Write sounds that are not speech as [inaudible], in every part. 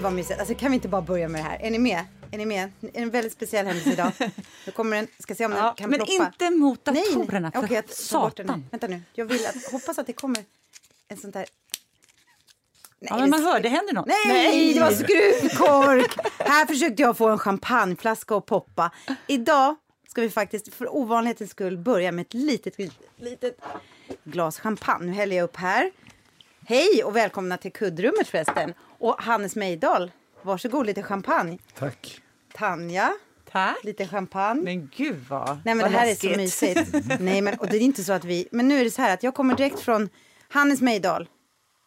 Gud vad mysigt. Alltså kan vi inte bara börja med det här? Är ni med? Är ni med? Det är en väldigt speciell händelse idag. [laughs] Nu kommer den, ska se om den Ja, kan men ploppa. inte mot Nej, nej. datorerna, för Okej, jag satan. Vänta nu. Jag vill att, hoppas att det kommer en sånt där... Nej, Ja, men man det- hör, det händer något. Nej, det var skruvkork! Här försökte jag få en champagneflaska att poppa. Idag ska vi faktiskt för ovanlighetens skull börja med ett litet, litet glas champagne. Nu häller jag upp här. Hej och välkomna till kuddrummet förresten. Och Hannes Mejdal, varsågod lite champagne. Tack. Tanja, Tack. lite champagne. Men gud vad Nej men vad det här läskigt. är så mysigt. [laughs] Nej men och det är inte så att vi, men nu är det så här att jag kommer direkt från Hannes Mejdal.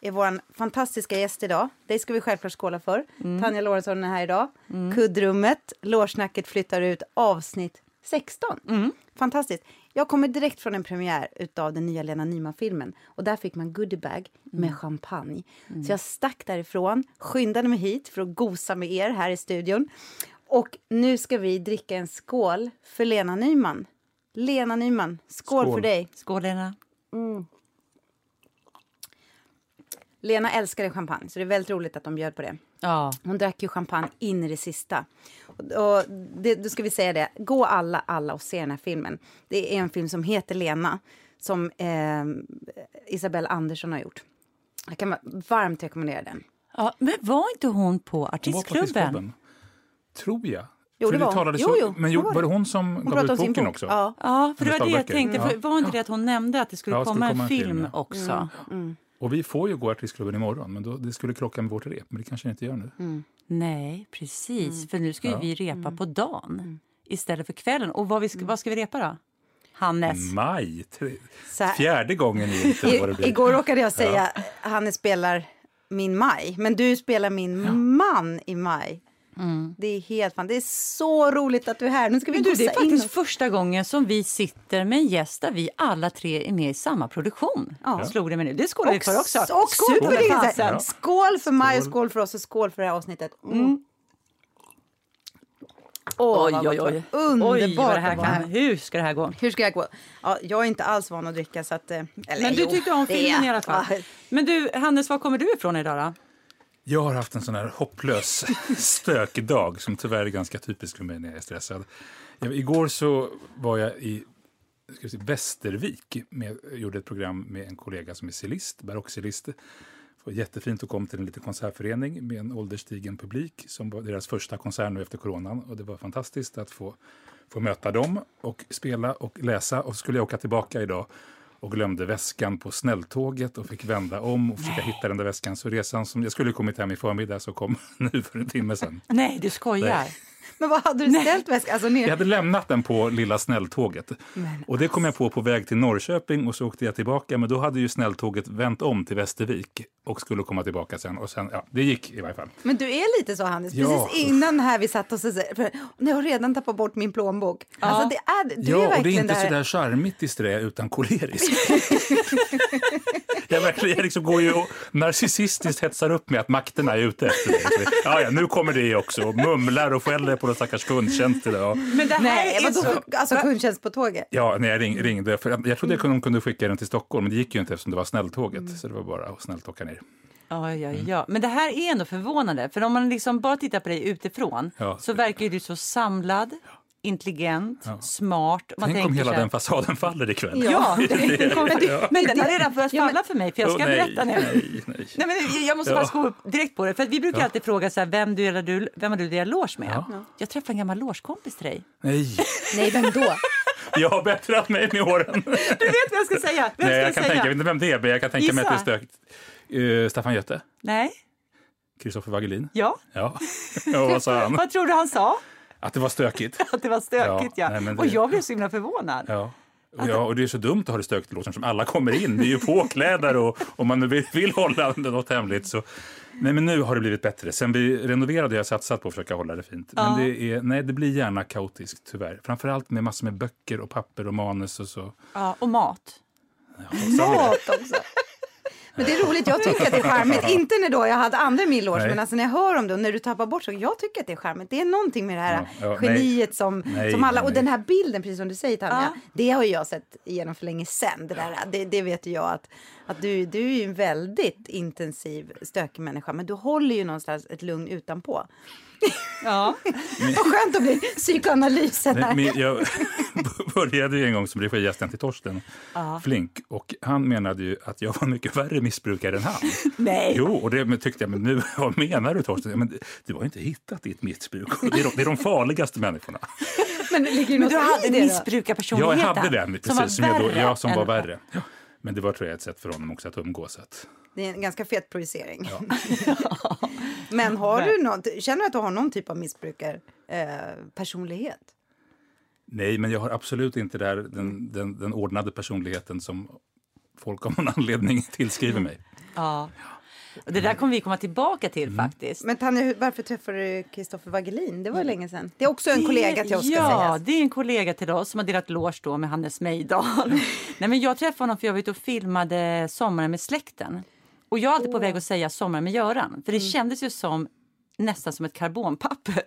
Är vår fantastiska gäst idag. Det ska vi självklart skåla för. Mm. Tanja Lorentzon är här idag. Kuddrummet, Lårsnacket flyttar ut avsnitt 16. Mm. Fantastiskt. Jag kommer direkt från en premiär utav den nya Lena Nyman-filmen. Och där fick man goodiebag med Mm. champagne. Så jag stack därifrån, skyndade mig hit för att gosa med er här i studion. Och nu ska vi dricka en skål för Lena Nyman. Lena Nyman, skål, Skål. för dig. Skål Lena. Lena älskade champagne, så det är väldigt roligt att de bjöd på det. Ja. Hon drack ju champagne in i det sista. Och, och det, då ska vi säga det, gå alla, alla och se den här filmen. Det är en film som heter Lena, som eh, Isabelle Andersson har gjort. Jag kan varmt rekommendera den. ja. Men var inte hon på Hon var på artistklubben? artistklubben. Tror jag. Jo, det var hon. Jo, så- jo, Men jo, var det hon som Hon gav ut boken bok. också? Ja. Ja, för det var det jag tänkte. Ja. För var inte det att hon nämnde att det skulle Ja, det skulle komma en komma en film, film, ja. också? Och vi får ju gå artistklubben imorgon, men då, det skulle krocka med vårt rep. Men det kanske inte gör nu. Mm. Nej, precis. För nu ska ju Ja. vi repa på dagen Mm. istället för kvällen. Och vad, vi ska, vad ska vi repa då? Hannes? Maj, tre, fjärde gången i igår råkade jag säga Hannes spelar min maj, men du spelar min man i maj. Det är helt fan. Det är så roligt att du är här. Nu ska vi Men du, det är faktiskt oss. första gången som vi sitter med en gäst där vi alla tre är med i samma produktion. Ja. Slog det mig nu. Det skålade vi för också. Och skål för det! fasen. Ja. Skål för maj och Skål. skål för oss och skål för det här avsnittet. Mm. Åh, Oj, oj, oj. Underbart Oj, vad det här. Hur ska det här gå? Hur ska jag gå? Ja, jag är inte alls van att dricka så att... eh, Eller, Men du jo, tyckte om det filmen är- i alla fall. Men du, Hannes, var kommer du ifrån idag då? Jag har haft en sån här hopplös [laughs] stökdag som tyvärr är ganska typisk för mig när jag är stressad. Jag, igår så var jag i ska säga, Västervik. Med, gjorde ett program med en kollega som är cellist, barockcellist. Det var jättefint att komma till en liten konsertförening med en ålderstigen publik som var deras första konsert nu efter coronan. Och det var fantastiskt att få, få möta dem och spela och läsa. Och så skulle jag åka tillbaka idag och glömde väskan på snälltåget och fick vända om och försöka hitta den där väskan. Så resan som jag skulle kommit hem i förmiddag så kom [laughs] nu för en timme sedan. Nej, du skojar. Nej. Men vad hade du ställt väskan? Alltså, Jag ner. hade lämnat den på lilla snälltåget. Och det kom jag på på väg till Norrköping och så åkte jag tillbaka. Men då hade ju snälltåget vänt om till Västervik och skulle komma tillbaka sen. Och sen, ja, det gick i varje fall. Men du är lite så Hannes, Ja. precis innan här vi satt oss och jag har redan tappat bort min plånbok. Alltså det är, du är ja, och det är inte där. så där charmigt disträ utan kolerisk. [laughs] jag, verkligen, jag liksom går ju och narcissistiskt hetsar upp med att makterna är ute efter. Så, Ja, ja, nu kommer det också. Mumlar och skäller på någon stackars kundtjänst idag. Men det här Nej, är vadå, så... alltså kundtjänst på tåget? Ja, när jag ring, ringde. För jag trodde de kunde skicka den till Stockholm, men det gick ju inte eftersom det var snälltåget. Mm. Så det var bara att snällt åka ner. Ja, ja, ja. Men det här är ändå förvånande. För om man liksom bara tittar på dig utifrån Ja. så verkar ju du så samlad, intelligent, smart. Man Tänk om hela här- den fasaden faller ikväll. Ja, [laughs] men, Ja. men den har redan börjat Ja, falla för mig, för jag ska Åh, nej, berätta nu. Nej, nej. Nej, men jag måste Ja. bara gå upp direkt på det. För att vi brukar Ja. alltid fråga så här, vem, du, eller du, vem har du delat loge med? Ja. Jag träffade en gammal logekompis till dig. nej. Nej, vem då? [laughs] Jag har bättrat mig med åren. Du vet vad jag ska säga? Vem Nej, ska jag kan säga? tänka, jag vet inte vem det är, men jag kan tänka mig att det är Gissa. stökigt. Uh, Staffan Götte? Nej, Kristoffer Wagelin? ja. Ja. [laughs] ja, vad sa han? Vad tror du han sa? Att det var stökigt? [laughs] Att det var stökigt, ja. Ja, nej, men det- Och jag blev så himla förvånad. Ja. Ja, och det är så dumt att ha det stökigt i låsen som alla kommer in. Det är ju påklädare och om man vill, vill hålla något hemligt så. Nej, men nu har det blivit bättre. Sen vi renoverade har jag satsat på att försöka hålla det fint. Men Ja. det, är, nej, det blir gärna kaotiskt tyvärr. Framförallt med massor med böcker och papper och manus och så. Ja, och mat. Ja. Mat också. Men det är roligt, jag tycker att det är charmigt. [laughs] Inte när då jag hade andra millårs, Nej. men alltså när jag hör om det och när du tappar bort så, jag tycker att det är charmigt. Det är någonting med det här Ja, ja, geniet som, Nej, som alla, nej, och nej. den här bilden, precis som du säger Tanja, Ja. det har ju jag sett igenom för länge sedan. Det, där, det, det vet ju jag att, att du, du är ju en väldigt intensiv, stökig människa, men du håller ju någonstans ett lugn utanpå. Ja. [laughs] Vad skönt att bli psykoanalysen här. Nej, men jag [laughs] började ju en gång som regiassistent till Torsten Flink och han menade ju att jag var mycket värre missbrukare än han. Nej. Jo, och det tyckte jag, men nu, [laughs] vad menar du Torsten? Ja, Men du har ju inte hittat ditt missbruk. Det är de, det är de farligaste människorna. [laughs] Men det ligger ju Men du hade det då? Jag missbrukarpersonligheten. hade den, som var precis, som jag, då, värre ja, som var värre. Ja. Men det var tror jag ett sätt för honom också att umgås. Att, Det är en ganska fet projicering. ja. [laughs] Men har du något, känner du att du har någon typ av missbrukar eh, personlighet? Nej, men jag har absolut inte där, den, den, den ordnade personligheten som folk av någon [laughs] anledning tillskriver mig. Ja. Och det där kommer vi komma tillbaka till Mm. faktiskt. Men Tanja, varför träffade du Kristoffer Wagelin? Det var ju länge sedan. Det är också en kollega till oss Ja, sägas. det är en kollega till oss som har delat loge då med Hannes Mejdal. [laughs] Nej, men jag träffade honom för jag var ute och filmade Sommaren med släkten. Och jag är alltid på väg att säga Sommaren med Göran. För det Mm. kändes ju som nästan som ett karbonpapper.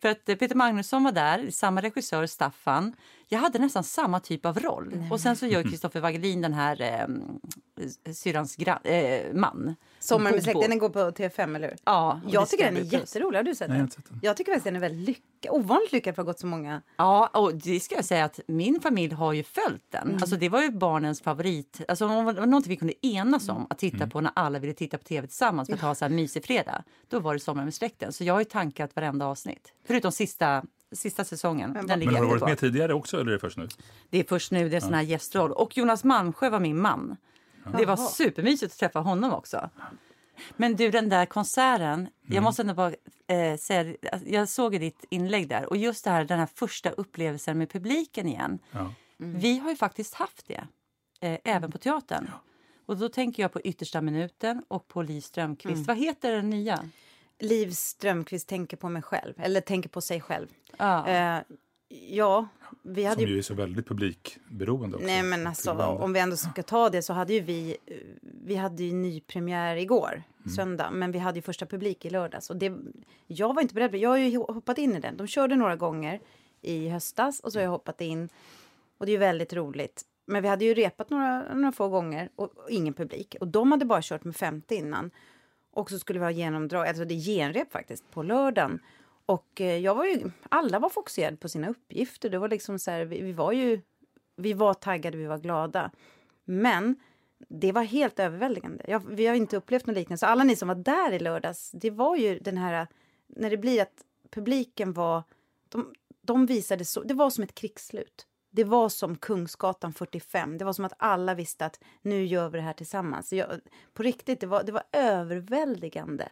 För att Peter Magnusson var där, samma regissör Staffan. Jag hade nästan samma typ av roll. Och sen så gör [laughs] Kristoffer Wagelin den här eh, syrrans eh, man. Sommaren med släkten, den går på TV5, eller hur? Ja, Jag tycker den är jätterolig. Har du sett Nej, den? sett den. Jag tycker faktiskt den är väldigt lyckad. Ovanligt lyckad för att ha gått så många. Ja, och det ska jag säga att min familj har ju följt den. Mm. Alltså det var ju barnens favorit. Alltså det var någonting vi kunde enas om att titta Mm. på när alla ville titta på tv tillsammans för att ha så här mysig fredag. Då var det Sommar med släkten. Så jag har ju tankat varenda avsnitt. Förutom sista, sista säsongen. Den Men har du varit på. med tidigare också eller är det först nu? Det är först nu det är sån här gästroll. Och Jonas Malmsjö var min man. Det var supermysigt att träffa honom också. Men du, den där konserten, jag måste ändå bara eh, säga, alltså, jag såg ditt inlägg där och just det här, den här första upplevelsen med publiken igen. Ja. Vi har ju faktiskt haft det, eh, även på teatern. Och då tänker jag på Yttersta minuten och på Li Strömquist. Vad heter den nya? Liv Strömquist tänker på mig själv, eller tänker på sig själv. Ja. Eh, ja, vi hade Som ju... är så väldigt publikberoende också. Nej men alltså om vi ändå ska ta det så hade ju vi, vi hade ju nypremiär igår, söndag, men vi hade ju första publik i lördags. Och det, jag var inte beredd, jag har ju hoppat in i den. De körde några gånger i höstas och så har jag hoppat in. Och det är ju väldigt roligt. Men vi hade ju repat några, några få gånger och, och ingen publik. Och de hade bara kört med 50 innan. Och så skulle vi ha genomdrag, alltså det är genrep faktiskt, på lördagen. Och eh, jag var ju, alla var fokuserade på sina uppgifter. Det var liksom så här, vi, vi var ju, vi var taggade, vi var glada. Men det var helt överväldigande. Jag, vi har inte upplevt något liknande. Så alla ni som var där i lördags, det var ju den här, när det blir att publiken var, de, de visade så, det var som ett krigsslut. Det var som Kungsgatan 45. Det var som att alla visste att nu gör vi det här tillsammans. Jag, på riktigt, det var, det var överväldigande.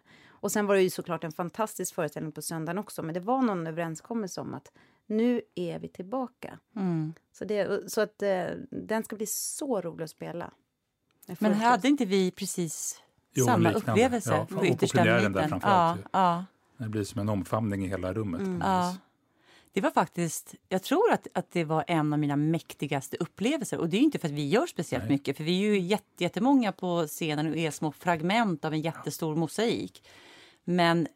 Och sen var det ju såklart en fantastisk föreställning på söndagen också. Men det var någon överenskommelse om att nu är vi tillbaka. Mm. Så, det, så att eh, den ska bli så rolig att spela. Men hade inte vi precis Jo, samma liknande. upplevelse Ja, på på Yttersta där framförallt Ja, ja. Det blir som en omfamning i hela rummet. något Ja. Det var faktiskt, jag tror att, att det var en av mina mäktigaste upplevelser. Och det är ju inte för att vi gör speciellt Nej. mycket, för vi är ju jätte, jättemånga på scenen och är små fragment av en jättestor mosaik. Men,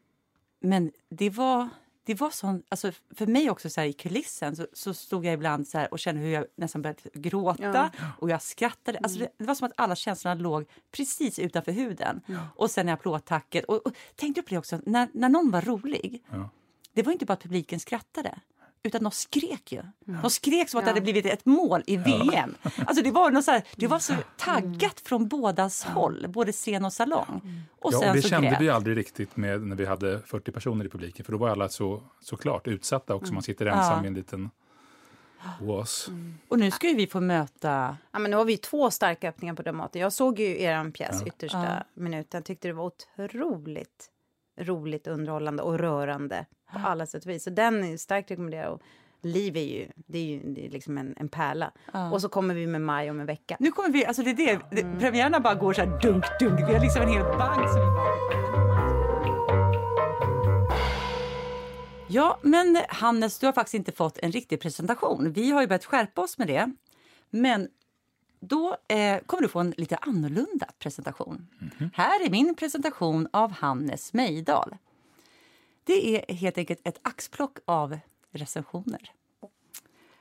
men det var, det var sån, alltså för mig också så här, i kulissen så, så stod jag ibland så här och kände hur jag nästan började gråta och jag skrattade. Alltså det, det var som att alla känslorna låg precis utanför huden. Och sen applådtacket. Och, och tänkte på det också, när, när någon var rolig Ja. det var inte bara att publiken skrattade. Utan de skrek ju. De skrek som att det hade blivit ett mål i VM. Alltså det, var något så här, det var så taggat från bådas håll, både scen och salong. Och Ja, och det så kände grät. vi aldrig riktigt med när vi hade 40 personer i publiken. För då var alla så, så klart utsatta också. Man sitter ensam Ja. i en liten oas. Och nu ska ju vi få möta... Ja, men nu har vi två starka öppningar på Dramaten. Jag såg ju er pjäs, Yttersta Ja. minuten. Jag tyckte det var otroligt roligt, underhållande och rörande på alla sätt och vis. Så den är starkt rekommenderad. Och Liv är ju, det är ju det är liksom en, en pärla. Och så kommer vi med Maj om en vecka. Nu kommer vi, alltså det är det, det premiärerna bara går så här dunk, dunk. Vi har liksom en hel bank som vi bara... Ja, men Hannes, du har faktiskt inte fått en riktig presentation. Vi har ju börjat skärpa oss med det. Men då eh, kommer du få en lite annorlunda presentation. Här är min presentation av Hannes Mejdal. Det är helt enkelt ett axplock av recensioner.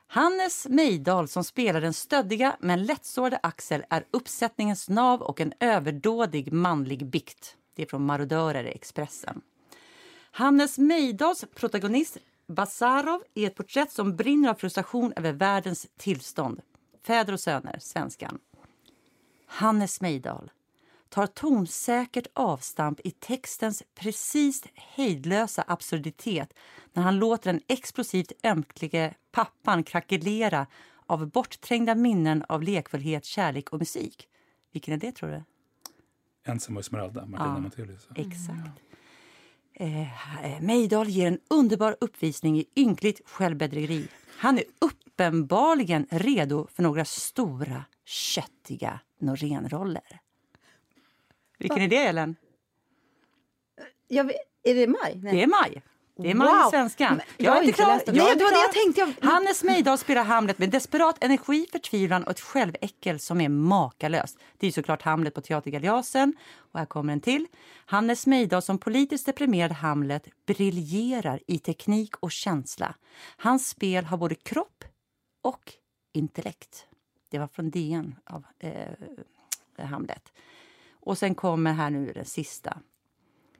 Hannes Meidal som spelar den stöddiga men lättsårade Axel är uppsättningens nav och en överdådig manlig bikt. Det är från Marodörer i Expressen. Hannes Meidals protagonist Basarov är ett porträtt som brinner av frustration över världens tillstånd. Fäder och söner, svenskan. Hannes Meidal, tar tonsäkert avstamp i textens precis hejdlösa absurditet när han låter den explosivt ömklige pappan krackelera av bortträngda minnen av lekfullhet, kärlek och musik. Vilken är det, tror du? Ensam och Esmeralda, Martina Ja. Montelius. Exakt. Eh, eh, Mejdal ger en underbar uppvisning i ynkligt självbedrägeri. Han är uppenbarligen redo för några stora, köttiga Norénroller. Vilken är det, Ellen? Jag vet, är det maj? Nej. Det är maj. Det är maj Wow. i svenskan. Jag har inte läst. Jag är Nej, det var det klar. jag tänkte. Jag- Hannes Mejdal spelar Hamlet med desperat energi, förtvivlan och ett själväckel som är makalöst. Det är såklart Hamlet på Teater Galeasen. Och här kommer en till. Hannes Mejdal som politiskt deprimerad Hamlet briljerar i teknik och känsla. Hans spel har både kropp och intellekt. Det var från DN av eh, Hamlet. Och sen kommer här nu den sista.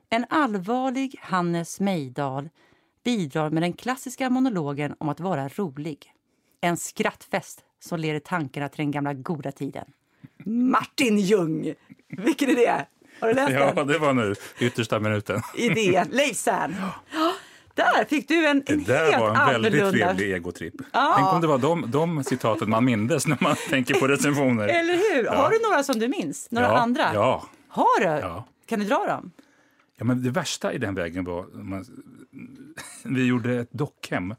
En allvarlig Hannes Mejdal bidrar med den klassiska monologen om att vara rolig. En skrattfest som leder tankarna till den gamla goda tiden. Martin Ljung! Vilken är det? Har du läst Ja, den? det var nu yttersta minuten. Idén. Leif Cern. [gasps] Där fick du en, Det en där helt var en väldigt annorlunda... trevlig egotripp. Tänk om det var de, de citaten man mindes när man [laughs] tänker på recensioner. Eller hur? Har du några som du minns? Några ja, andra? Ja. Har du? Ja. Kan du dra dem? ja, men det värsta i den vägen var... Man, [laughs] vi gjorde ett dockhem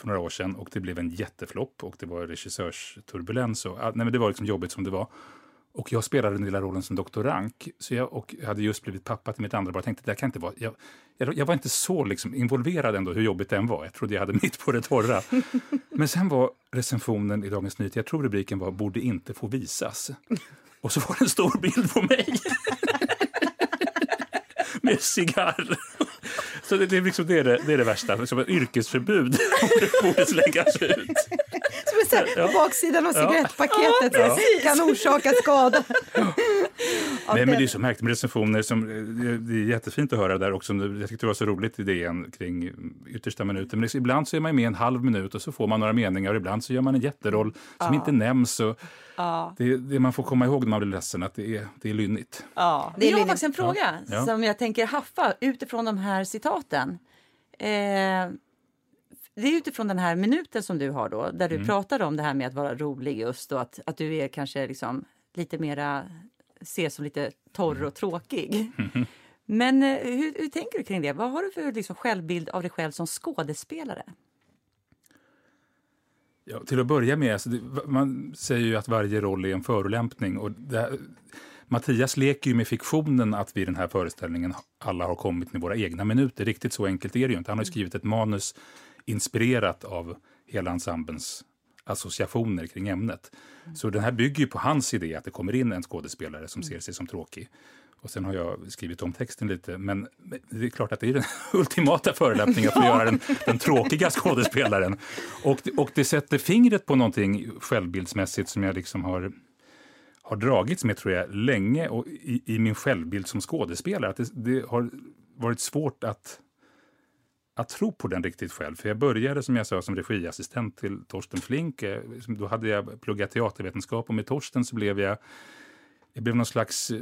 för några år sedan och det blev en jätteflopp och det var regissörsturbulens. Och, nej, men det var liksom jobbigt som det var. Och jag spelade den lilla rollen som doktor Rank så jag, och jag hade just blivit pappa till mitt andra barn. Jag tänkte det kan inte vara... Jag, jag, jag var inte så liksom involverad ändå hur jobbigt den var. Jag trodde jag hade [laughs] mitt på det torra. Men sen var recensionen i Dagens Nyheter, jag tror rubriken var borde inte få visas. Och så var det en stor bild på mig. [laughs] Med cigarr. Så det, det, är liksom, det, är det, det är det värsta. Liksom ett yrkesförbud [laughs] borde, borde läggas ut. [laughs] Som är så här, på baksidan av Ja. cigarettpaketet Ja. kan orsaka skada. Ja, Nej, men det- är så märkligt med recensioner. Som, det- det är jättefint att höra där också. Jag tyckte det var så roligt idén kring yttersta minuten. Men liksom, ibland så är man med en halv minut och så får man några meningar. Och ibland så gör man en jätteroll som inte nämns. Och det, det man får komma ihåg när man blir ledsen att det är, det är lynnigt. Ja. Det är jag har faktiskt en fråga Ja. som jag tänker haffa utifrån de här citaten. Eh, det är utifrån den här minuten som du har då, där du pratar om det här med att vara rolig just och att, att du är kanske liksom lite mera ses som lite torr och tråkig. [laughs] Men eh, hur, hur tänker du kring det? Vad har du för liksom, självbild av dig själv som skådespelare? Ja, till att börja med, alltså det, man säger ju att varje roll är en förolämpning. Och det, Mattias leker ju med fiktionen att vi i den här föreställningen alla har kommit med våra egna minuter. Riktigt så enkelt är det ju inte. Han har ju skrivit ett manus inspirerat av hela ensemblens associationer kring ämnet. Så den här bygger på hans idé att det kommer in en skådespelare som ser sig som tråkig. Och sen har jag skrivit om texten lite, men det är klart att det är den [laughs] ultimata förolämpningen för att göra den, den tråkiga skådespelaren. Och, och det sätter fingret på någonting självbildsmässigt som jag liksom har, har dragits med tror jag länge och i, i min självbild som skådespelare. Att det, det har varit svårt att att tro på den riktigt själv. För jag började som jag sa som regiassistent till Torsten Flink. Eh, Då hade jag pluggat teatervetenskap och med Torsten så blev jag, jag blev någon slags eh,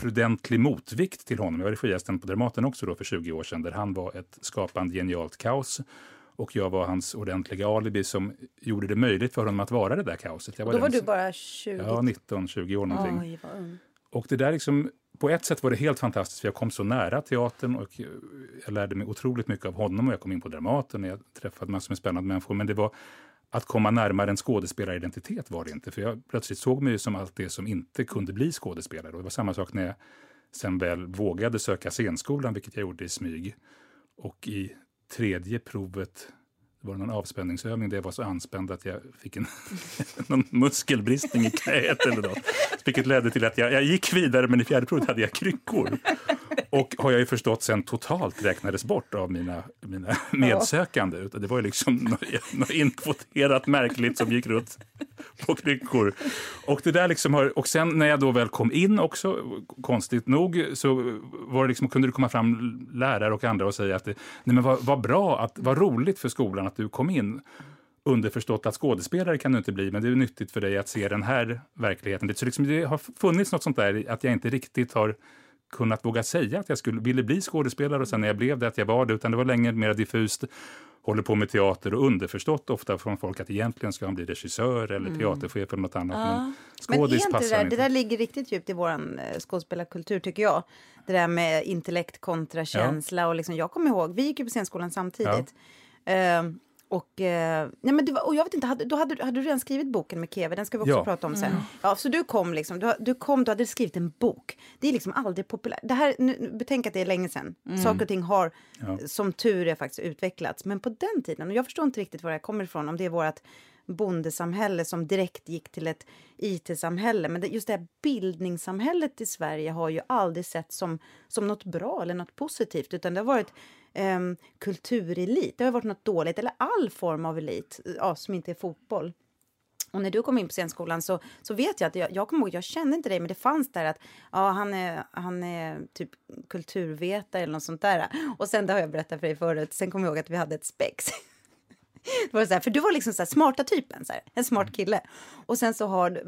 prudentlig motvikt till honom. Jag var regiassistent på Dramaten också då för 20 år sedan där han var ett skapande genialt kaos. Och jag var hans ordentliga alibi som gjorde det möjligt för honom att vara det där kaoset. Jag Då var den du som- bara 20. Ja, 19-20 år någonting. Oj. Och det där liksom, på ett sätt var det helt fantastiskt för jag kom så nära teatern och eh, jag lärde mig otroligt mycket av honom och jag kom in på Dramaten och jag träffade massor med spännande människor. Men det var att komma närmare en skådespelaridentitet var det inte. För jag plötsligt såg mig som allt det som inte kunde bli skådespelare. Och det var samma sak när jag sen väl vågade söka scenskolan, vilket jag gjorde i smyg. Och i tredje provet det var någon avspänningsövning där jag var så anspänd att jag fick en [laughs] någon muskelbristning i knät eller något. Vilket ledde till att jag, jag gick vidare men i fjärde provet hade jag kryckor. Och har jag ju förstått sen totalt räknades bort av mina, mina medsökande. Det var ju liksom [laughs] något inkvoterat märkligt som gick runt på kryckor. Och, det där liksom har, och sen när jag då väl kom in också, konstigt nog, så var det liksom, kunde det komma fram lärare och andra och säga att det, nej men vad, vad bra, att, vad roligt för skolan att du kom in underförstått att skådespelare kan du inte bli, men det är nyttigt för dig att se den här verkligheten. Så liksom det har funnits något sånt där, att jag inte riktigt har kunnat våga säga att jag skulle, ville bli skådespelare och sen när jag blev det att jag var det, utan det var länge mer diffust. Håller på med teater och underförstått ofta från folk att egentligen ska han bli regissör eller mm. teaterchef eller något annat. Ja. Men skådis men passar det, där, inte. det där ligger riktigt djupt i vår eh, skådespelarkultur tycker jag. Det där med intellekt kontra känsla ja. och liksom, jag kommer ihåg, vi gick ju på scenskolan samtidigt. Ja. Uh, och, eh, nej men var, och jag vet inte, hade, då hade, hade du redan skrivit boken med Keve, den ska vi också ja. prata om sen. Mm. Ja, så du kom liksom, du, du, kom, du hade skrivit en bok. Det är liksom aldrig populärt. Det här, nu, betänk att det är länge sedan. Mm. Saker och ting har, ja. som tur är, faktiskt utvecklats. Men på den tiden, och jag förstår inte riktigt var det kommer ifrån, om det är vårt bondesamhälle som direkt gick till ett IT-samhälle. Men just det här bildningssamhället i Sverige har ju aldrig sett som, som något bra eller något positivt, utan det har varit eh, kulturelit. Det har varit något dåligt, eller all form av elit eh, ja, som inte är fotboll. Och när du kom in på scenskolan så, så vet jag att jag, jag kommer ihåg, jag kände inte dig, men det fanns där att ja, han är, han är typ kulturvetare eller något sånt där. Och sen, det har jag berättat för dig förut, sen kommer jag ihåg att vi hade ett spex. [laughs] Det var så här, för du var liksom så smarta typen, så här, en smart kille. Och sen så har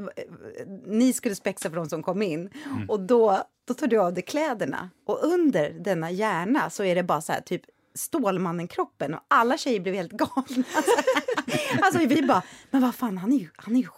ni skulle spexa för de som kom in mm. och då, då tar du av dig kläderna och under denna hjärna så är det bara så här typ Stålmannen-kroppen och alla tjejer blev helt [laughs] galna. alltså vi bara, men vad fan, han är ju, han är ju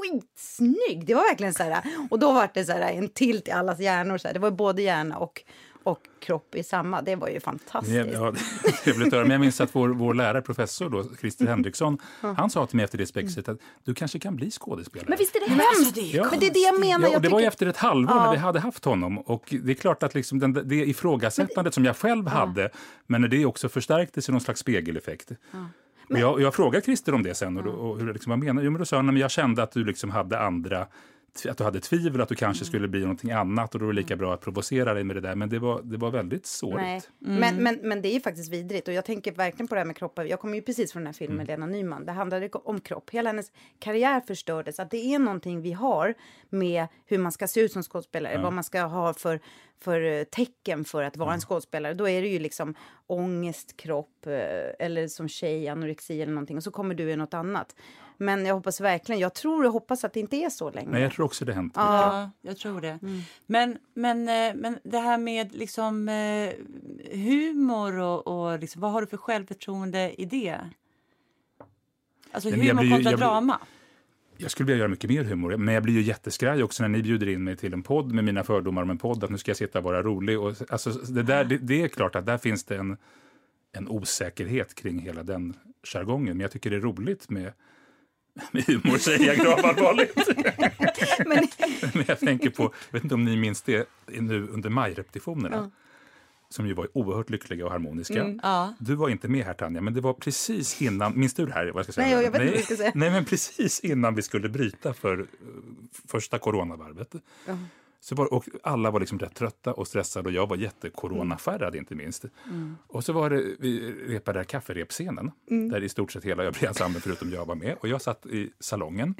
skitsnygg. Det var verkligen så här, och då var det så här en tilt i allas hjärnor. Så här. Det var både hjärna och och kropp i samma. Det var ju fantastiskt. Ja, [laughs] trevligt att höra. Men jag minns att vår, vår lärare, professor då, Christer Henriksson, han sa till mig efter det spexet att du kanske kan bli skådespelare. Men visst är det hemskt? det ja. Men det är det jag menar. Ja, jag det tycker... var ju efter ett halvår ja. när vi hade haft honom. Och det är klart att liksom den, det ifrågasättandet det... som jag själv ja. hade, men det också förstärktes i någon slags spegeleffekt. Men... Jag, jag frågade Christer om det sen och, då, och hur, liksom, vad menar Jo, men då sa han att jag kände att du liksom hade andra att du hade tvivel att du kanske mm. skulle bli någonting annat och då är det lika bra att provocera dig med det där. Men det var, det var väldigt sårigt. Mm. Men, men, men det är ju faktiskt vidrigt och jag tänker verkligen på det här med kroppar. Jag kommer ju precis från den här filmen med mm. Lena Nyman. Det handlade om kropp. Hela hennes karriär förstördes. Att det är någonting vi har med hur man ska se ut som skådespelare. Ja. Vad man ska ha för, för eh, tecken för att vara en skådespelare. Då är det ju liksom ångest, kropp eh, eller som tjej, anorexi eller någonting. Och så kommer du i något annat. Men jag hoppas verkligen, jag tror och hoppas att det inte är så länge. Nej, jag tror också det hänt. Ja, jag tror det. Mm. Men, men, eh, men det här med liksom eh, humor och, och liksom, vad har du för självförtroende i det? Alltså humor kontra ju, jag, drama. Jag skulle vilja göra mycket mer humor, men jag blir ju jätteskraj också när ni bjuder in mig till en podd med mina fördomar om en podd, att nu ska jag sitta och vara rolig. Och, alltså, det, där, det, det är klart att där finns det en, en osäkerhet kring hela den jargongen, men jag tycker det är roligt med med humor säger jag gravallvarligt. [laughs] men... men jag tänker på, jag vet inte om ni minns det nu under majrepetitionerna. Ja. Som ju var oerhört lyckliga och harmoniska. Mm, ja. Du var inte med här Tanja, men det var precis innan, minns du det här? Vad jag ska säga? Nej, jag vet inte vad jag ska säga. Nej, men precis innan vi skulle bryta för uh, första coronavarvet. Ja. Så var, och alla var liksom rätt trötta och stressade och jag var jättecoronafärrad inte minst. Mm. Och så var det, vi repade där kafferepscenen mm. där i stort sett hela övriga ensemblen förutom jag var med. Och jag satt i salongen.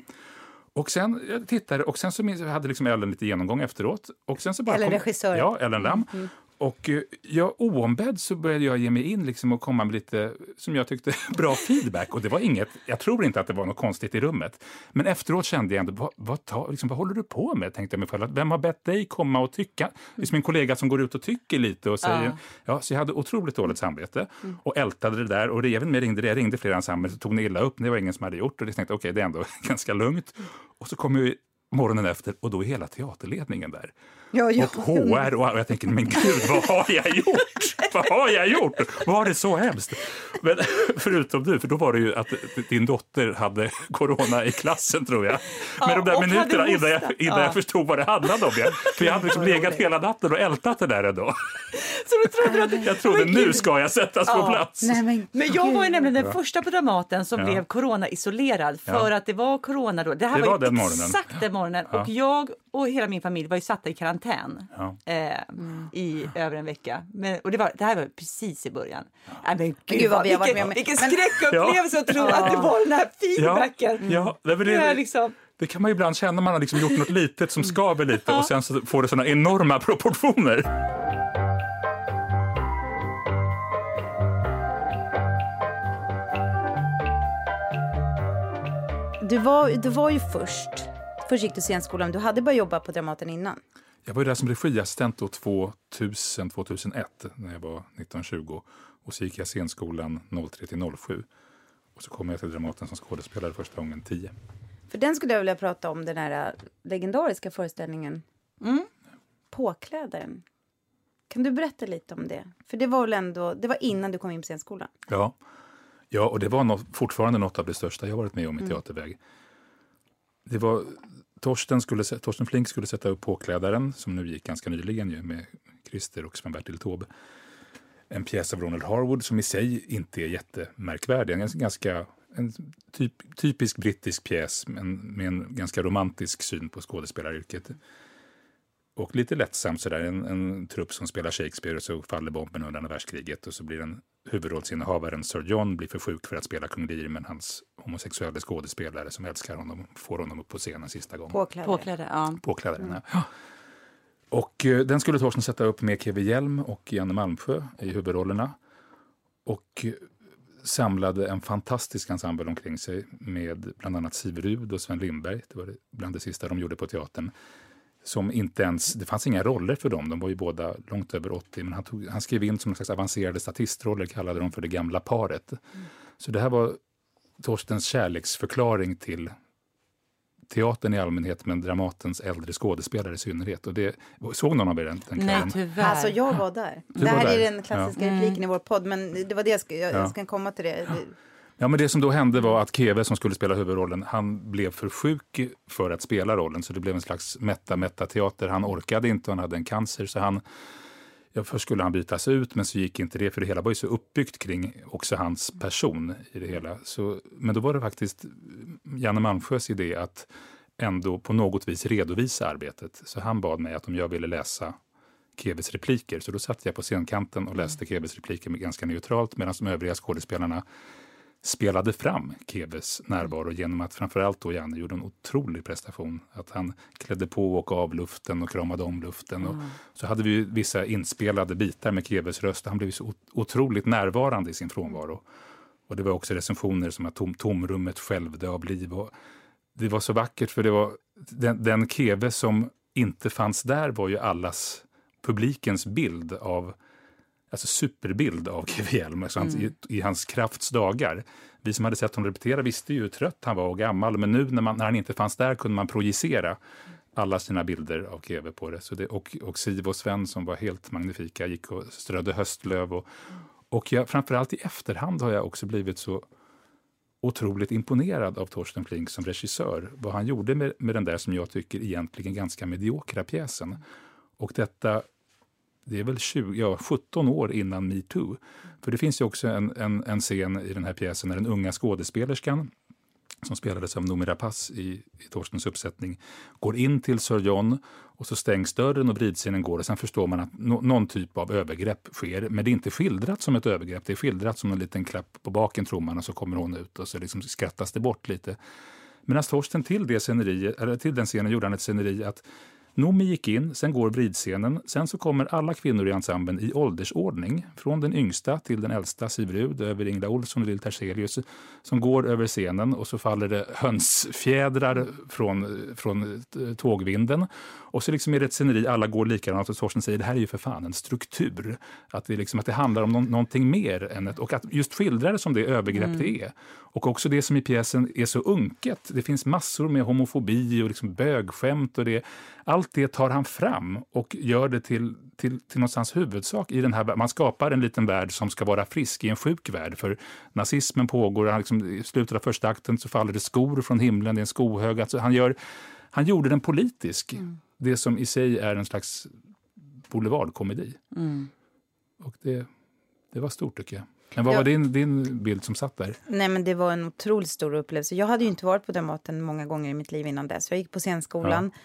Och sen jag tittade och sen så hade liksom Ellen lite genomgång efteråt. Och sen så bara Ellen regissör. Ja, Ellen Lam. Mm. Och eh, jag, oombedd så började jag ge mig in liksom och komma med lite, som jag tyckte, [laughs] bra feedback. Och det var inget, jag tror inte att det var något konstigt i rummet. Men efteråt kände jag ändå, vad, vad, ta, liksom, vad håller du på med? Tänkte jag mig själv. Vem har bett dig komma och tycka? Liksom en kollega som går ut och tycker lite och säger, ja. ja så jag hade otroligt dåligt samvete mm. och ältade det där. Och även med ringde det, jag ringde flera ensembler så tog ni illa upp, det var ingen som hade gjort. Och jag tänkte, okej, okay, det är ändå [laughs] ganska lugnt. Och så kom ju morgonen efter och då är hela teaterledningen där. Ja, ja. Och HR och jag tänker, men gud, vad har jag gjort? vad har jag gjort? Var det så hemskt? Men [laughs] förutom du, för då var det ju att din dotter hade corona i klassen tror jag. Men Ja, de där minuterna innan, jag, innan Ja. jag förstod vad det handlade om. Jag, för jag hade liksom legat hela natten och ältat det där ändå. [laughs] Så du trodde att... Jag trodde Men nu gud. ska jag sättas på Ja. plats. Nej, men, Men jag var ju nämligen den första på Dramaten som Ja. blev corona-isolerad för Ja. att det var corona då. Det här Det var, var ju den morgonen. exakt den morgonen. Ja. Och jag och hela min familj var ju satta i karantän Ja. eh, i över en vecka. Men, och det, var, det här var precis i början. Nej, men gud, gud vad vi har varit med om. vilken Men- skräckupplevelse att tro att det var den här feedbacken. Ja, men Det är det, liksom, det kan man ju ibland känna. Man har liksom gjort något litet som skaver lite och sen så får det såna enorma proportioner. Du var, du var ju först. Först gick du scenskolan. Du hade börjat jobba på Dramaten innan. Jag var ju där som regiassistent då 2000, 2001 när jag var 1920. Och så gick jag scenskolan 03 till 07. Och så kom jag till Dramaten som skådespelare första gången 10. För den skulle jag vilja prata om, den här äh, legendariska föreställningen. Påklädaren. Kan du berätta lite om det? För det var väl ändå, det var innan du kom in på scenskolan. Ja, ja och det var nå- fortfarande något av det största jag varit med om i teaterväg. Det var, Torsten, skulle, Torsten Flink skulle sätta upp Påklädaren, som nu gick ganska nyligen ju, med Christer och Sven-Bertil Taube. En pjäs av Ronald Harwood som i sig inte är jättemärkvärdig. En ganska en typ, typisk brittisk pjäs men med en ganska romantisk syn på skådespelaryrket. Och lite lättsamt sådär, en, en trupp som spelar Shakespeare och så faller bomben under andra världskriget och så blir den huvudrollsinnehavaren Sir John blir för sjuk för att spela kung Lear men hans homosexuella skådespelare som älskar honom får honom upp på scenen sista gången. Påklädare. påklädda, ja. Påklädaren, ja. Och eh, den skulle Torsten sätta upp med Keve Hjelm och Janne Malmsjö i huvudrollerna. Och eh, samlade en fantastisk ensemble omkring sig med bland annat Siv Rud och Sven Lindberg. Det var bland det sista de gjorde på teatern. Som inte ens, det fanns inga roller för dem, de var ju båda långt över 80, men han, tog, han skrev in som en slags avancerade statistroller, kallade dem för det gamla paret. Så det här var Torstens kärleksförklaring till teatern i allmänhet, men Dramatens äldre skådespelare i synnerhet. Och det, såg någon av er den, den Nej, tyvärr. Alltså jag var där. Du det var här där. är den klassiska repliken i vår podd, men det var det jag, ska, jag, Ja. jag ska komma till det. det. Ja, men det som då hände var att Keve som skulle spela huvudrollen, han blev för sjuk för att spela rollen, så det blev en slags mätta-mätta-teater. Han orkade inte och han hade en cancer, så han Ja, först skulle han bytas ut, men så gick inte det, för det hela var ju så uppbyggt kring också hans person i det hela. Så, men då var det faktiskt Janne Malmsjös idé att ändå på något vis redovisa arbetet. Så han bad mig att om jag ville läsa Keves repliker, så då satt jag på scenkanten och läste Keves repliker ganska neutralt, medan de övriga skådespelarna spelade fram Keves närvaro genom att framförallt då Janne gjorde en otrolig prestation. Att han klädde på och av luften och kramade om luften. Och så hade vi vissa inspelade bitar med Keves röst. Han blev så ot- otroligt närvarande i sin frånvaro. Och det var också recensioner som att tom, tomrummet skälvde av liv. Och det var så vackert för det var den, den Keve som inte fanns där var ju allas publikens bild av alltså superbild av Keve Hjelm alltså hans, i, i hans krafts dagar. Vi som hade sett honom repetera visste ju hur trött han var och gammal, men nu när, man, när han inte fanns där kunde man projicera alla sina bilder av Keve på det. Så det och, och Siv och Sven som var helt magnifika gick och strödde höstlöv. Och, och jag, framförallt i efterhand har jag också blivit så otroligt imponerad av Torsten Flink som regissör. Vad han gjorde med, med den där som jag tycker egentligen ganska mediokra pjäsen. Och detta det är väl 20, ja, 17 år innan metoo. För det finns ju också en, en, en scen i den här pjäsen när den unga skådespelerskan som spelades av Noomi Rapace i, i Torstens uppsättning, går in till Sir John och så stängs dörren och vridscenen går och sen förstår man att no, någon typ av övergrepp sker. Men det är inte skildrat som ett övergrepp, det är skildrat som en liten klapp på baken tror man och så kommer hon ut och så liksom skrattas det bort lite. Medan Torsten till, det sceneri, eller till den scenen gjorde han ett sceneri att Noomi gick in, sen går vridscenen. Sen så kommer alla kvinnor i ensemblen i åldersordning. Från den yngsta till den äldsta, Sivrud, över Ingla Olsson och Lill Terselius, som går över scenen och så faller det hönsfjädrar från, från tågvinden. Och så liksom är det ett sceneri, alla går likadant och Torsten säger det här är ju för fan en struktur. Att det, liksom, att det handlar om no någonting mer än ett, och att just skildra det som det övergrepp mm. det är. Och också det som i pjäsen är så unket. Det finns massor med homofobi och liksom bögskämt och det. Allt det tar han fram och gör det till, till, till någonstans huvudsak i den här Man skapar en liten värld som ska vara frisk i en sjuk värld. För nazismen pågår, liksom, i slutet av första akten så faller det skor från himlen, det är en skohög. Alltså han, gör, han gjorde den politisk. Mm. Det som i sig är en slags boulevardkomedi. Mm. Och det, det var stort tycker jag. Men vad var din, din bild som satt där? Nej men det var en otroligt stor upplevelse. Jag hade ju inte varit på Dramaten många gånger i mitt liv innan dess. Jag gick på scenskolan. Ja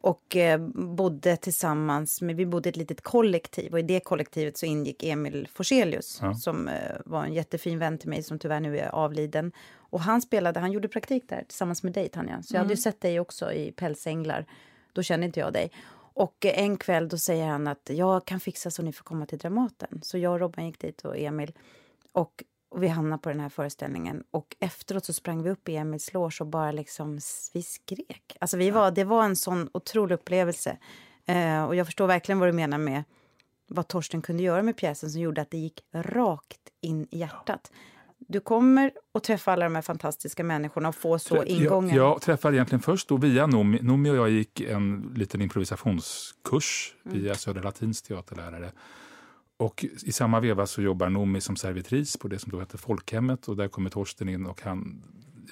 och eh, bodde tillsammans med, vi bodde i ett litet kollektiv och i det kollektivet så ingick Emil Forselius ja. som eh, var en jättefin vän till mig som tyvärr nu är avliden. Och han spelade, han gjorde praktik där tillsammans med dig Tanja. Så jag hade ju mm. sett dig också i Pälsänglar. Då kände inte jag dig. Och eh, en kväll då säger han att jag kan fixa så ni får komma till Dramaten. Så jag och Robban gick dit och Emil. Och och vi hamnade på den här föreställningen. Och efteråt så sprang vi upp i Emils loge och bara liksom, vi skrek. Alltså vi var, det var en sån otrolig upplevelse. Eh, och jag förstår verkligen vad du menar med vad Torsten kunde göra med pjäsen som gjorde att det gick rakt in i hjärtat. Du kommer att träffa alla de här fantastiska människorna och få så ingången. Jag, jag träffade egentligen först då via Nomi. Nomi och jag gick en liten improvisationskurs mm. via Södra Latins teaterlärare. Och i samma veva så jobbar Nomi som servitris på det som då heter Folkhemmet och där kommer Torsten in och han,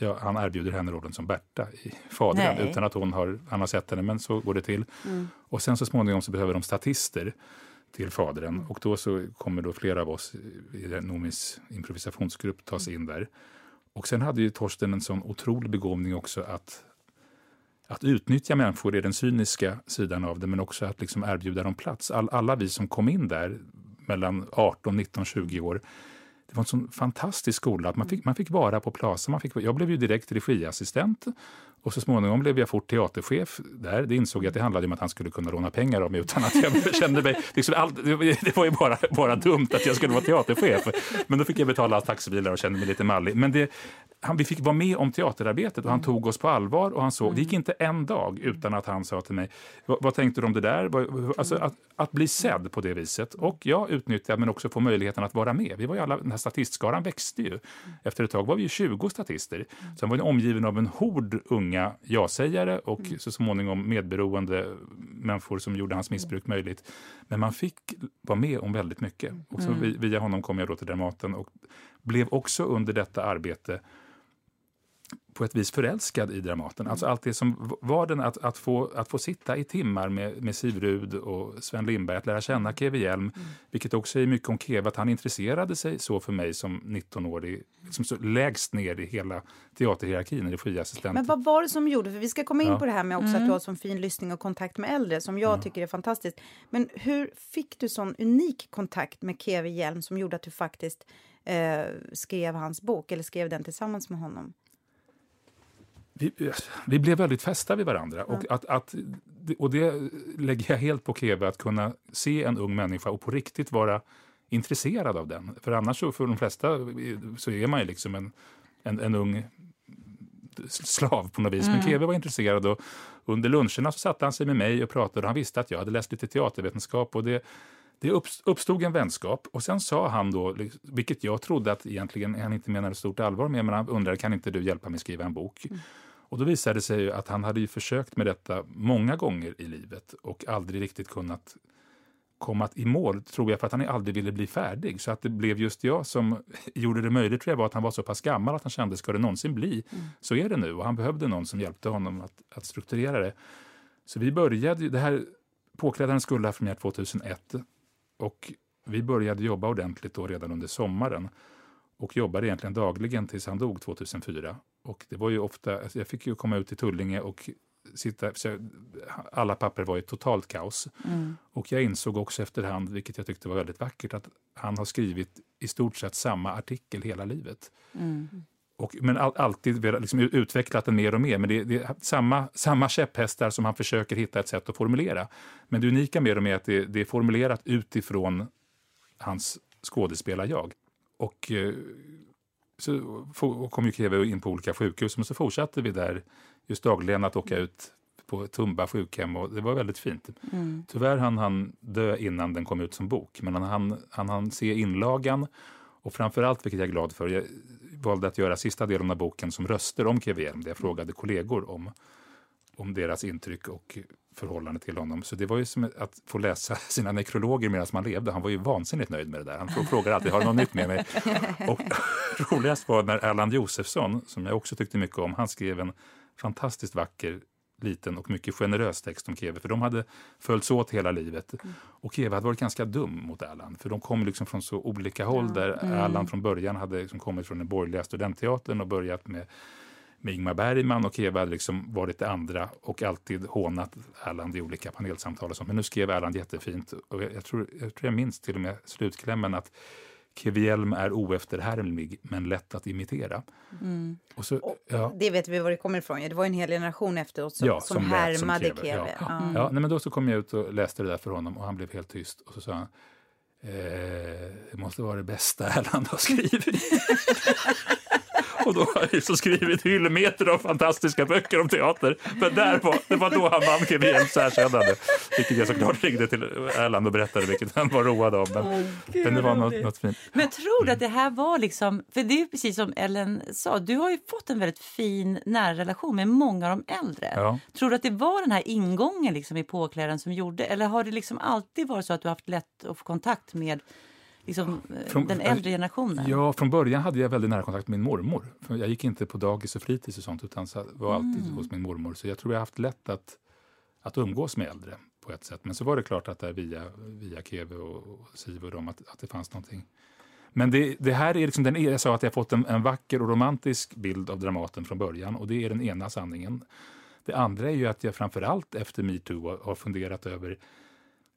ja, han erbjuder henne rollen som Berta i Fadern utan att hon har, han har sett henne, men så går det till. Mm. Och sen så småningom så behöver de statister till Fadern mm. och då så kommer då flera av oss i Nomis improvisationsgrupp tas in där. Och sen hade ju Torsten en sån otrolig begåvning också att att utnyttja människor är den cyniska sidan av det, men också att liksom erbjuda dem plats. All, alla vi som kom in där mellan 18, 19, 20 år. Det var en sån fantastisk skola. att Man fick, man fick vara på Plaza. Man fick, jag blev ju direkt regiassistent och så småningom blev jag fort teaterchef där. Det insåg jag att det handlade om att han skulle kunna låna pengar av mig utan att jag [laughs] kände mig... Liksom, all, det var ju bara, bara dumt att jag skulle vara teaterchef. Men då fick jag betala taxibilar och kände mig lite mallig. Men det, han, vi fick vara med om teaterarbetet och han tog oss på allvar. och han såg, Det gick inte en dag utan att han sa till mig, vad, tänkte du om det där? Alltså, att, att, bli sedd på det viset. Och jag utnyttjade men också få möjligheten att vara med. Vi var ju alla, den här statistskaran växte ju. Efter ett tag var vi ju 20 statister. Sen var vi omgiven av en hord unga ja-sägare och mm. så småningom medberoende människor som gjorde hans missbruk möjligt. Men man fick vara med om väldigt mycket. Och mm. via honom kom jag då till Dramaten och blev också under detta arbete på ett vis förälskad i Dramaten. Alltså allt det som var den att, att, få, att få sitta i timmar med, med Siv Rud och Sven Lindberg, att lära känna mm. Keve Hjelm, mm. vilket också är mycket om Keve, att han intresserade sig så för mig som 19-årig, liksom så lägst ner i hela teaterhierarkin, regiassistent. Men vad var det som gjorde, för vi ska komma in ja. på det här med också mm. att du har sån fin lyssning och kontakt med äldre, som jag ja. tycker är fantastiskt. Men hur fick du sån unik kontakt med Keve Hjelm som gjorde att du faktiskt eh, skrev hans bok, eller skrev den tillsammans med honom? Vi, vi blev väldigt fästa vid varandra. Mm. Och, att, att, och det lägger jag helt på Keve, att kunna se en ung människa och på riktigt vara intresserad av den. För annars så för de flesta så är man ju liksom en, en, en ung slav på något vis. Mm. Men Keve var intresserad och under luncherna så satte han sig med mig och pratade och han visste att jag hade läst lite teatervetenskap och det, det uppstod en vänskap och sen sa han då, vilket jag trodde att egentligen han inte menade stort allvar med, men han undrade kan inte du hjälpa mig skriva en bok? Mm. Och då visade det sig att han hade ju försökt med detta många gånger i livet och aldrig riktigt kunnat komma i mål, tror jag, för att han aldrig ville bli färdig. Så att det blev just jag som [laughs] gjorde det möjligt, tror jag, var att han var så pass gammal att han kände, ska det någonsin bli, mm. så är det nu. Och han behövde någon som hjälpte honom att, att strukturera det. Så vi började, det här Påklädaren skulle ha premiär 2001 och vi började jobba ordentligt då redan under sommaren och jobbade egentligen dagligen tills han dog 2004. Och det var ju ofta, alltså jag fick ju komma ut till Tullinge och sitta, alla papper var i totalt kaos. Mm. Och jag insåg också efterhand, vilket jag tyckte var väldigt vackert, att han har skrivit i stort sett samma artikel hela livet. Mm. och, men all, alltid liksom utvecklat den mer och mer. Men det, det, är samma, samma käpphästar som han försöker hitta ett sätt att formulera. Men det unika med dem är att det, det är formulerat utifrån hans skådespelar-jag. Och eh, så kom ju Keve in på olika sjukhus, men så fortsatte vi där just dagligen att åka ut på Tumba sjukhem och det var väldigt fint. Mm. Tyvärr hann han dö innan den kom ut som bok, men han hann, han hann se inlagan och framförallt, vilket jag är glad för, jag valde att göra sista delen av boken som röster om KVM, där jag frågade kollegor om, om deras intryck och förhållande till honom. Så det var ju som att få läsa [laughs] sina nekrologer medan man levde. Han var ju vansinnigt nöjd med det där. Han frågar alltid, har du något nytt med mig? [laughs] Och [laughs] roligast var när Erland Josefsson, som jag också tyckte mycket om, han skrev en fantastiskt vacker liten och mycket generös text om Keve, för de hade följts åt hela livet. Mm. Och Keve hade varit ganska dum mot Erland, för de kom liksom från så olika håll, där mm. Erland från början hade liksom kommit från den borgerliga studentteatern och börjat med med Ingmar Bergman och Eva liksom varit det andra och alltid hånat Erland i olika panelsamtal. Och så. Men nu skrev Erland jättefint och jag, tror, jag tror jag minns till och med slutklämmen att Kevjelm är oefterhärmlig men lätt att imitera. Mm. Och så, och ja. Det vet vi var det kommer ifrån. Det var en hel generation efter oss som, ja, som, som härmade Keve. Keve. Ja. Mm. ja, nej, men då så kom jag ut och läste det där för honom och han blev helt tyst. Och så sa han, eh, det måste vara det bästa Erland har skrivit. [laughs] Och då har jag så skrivit hyllmeter av fantastiska böcker om teater. Men där var, det var då han vann Kevins erkännande. Vilket jag såklart ringde till Erland och berättade, vilket han var road av. Men, oh, men det var något, något fint. Men tror du att det här var liksom, för det är precis som Ellen sa, du har ju fått en väldigt fin nära relation med många av de äldre. Ja. Tror du att det var den här ingången liksom i påklädaren som gjorde, eller har det liksom alltid varit så att du haft lätt att få kontakt med liksom, eh, från, den äldre generationen? Ja, från början hade jag väldigt nära kontakt med min mormor. Jag gick inte på dagis och fritids och sånt utan var alltid mm. hos min mormor. Så jag tror jag har haft lätt att, att umgås med äldre på ett sätt. Men så var det klart att där via, via Keve och, och Siv och dem att, att det fanns någonting. Men det, det här är liksom den, jag sa att jag fått en, en vacker och romantisk bild av Dramaten från början och det är den ena sanningen. Det andra är ju att jag framförallt efter metoo har funderat över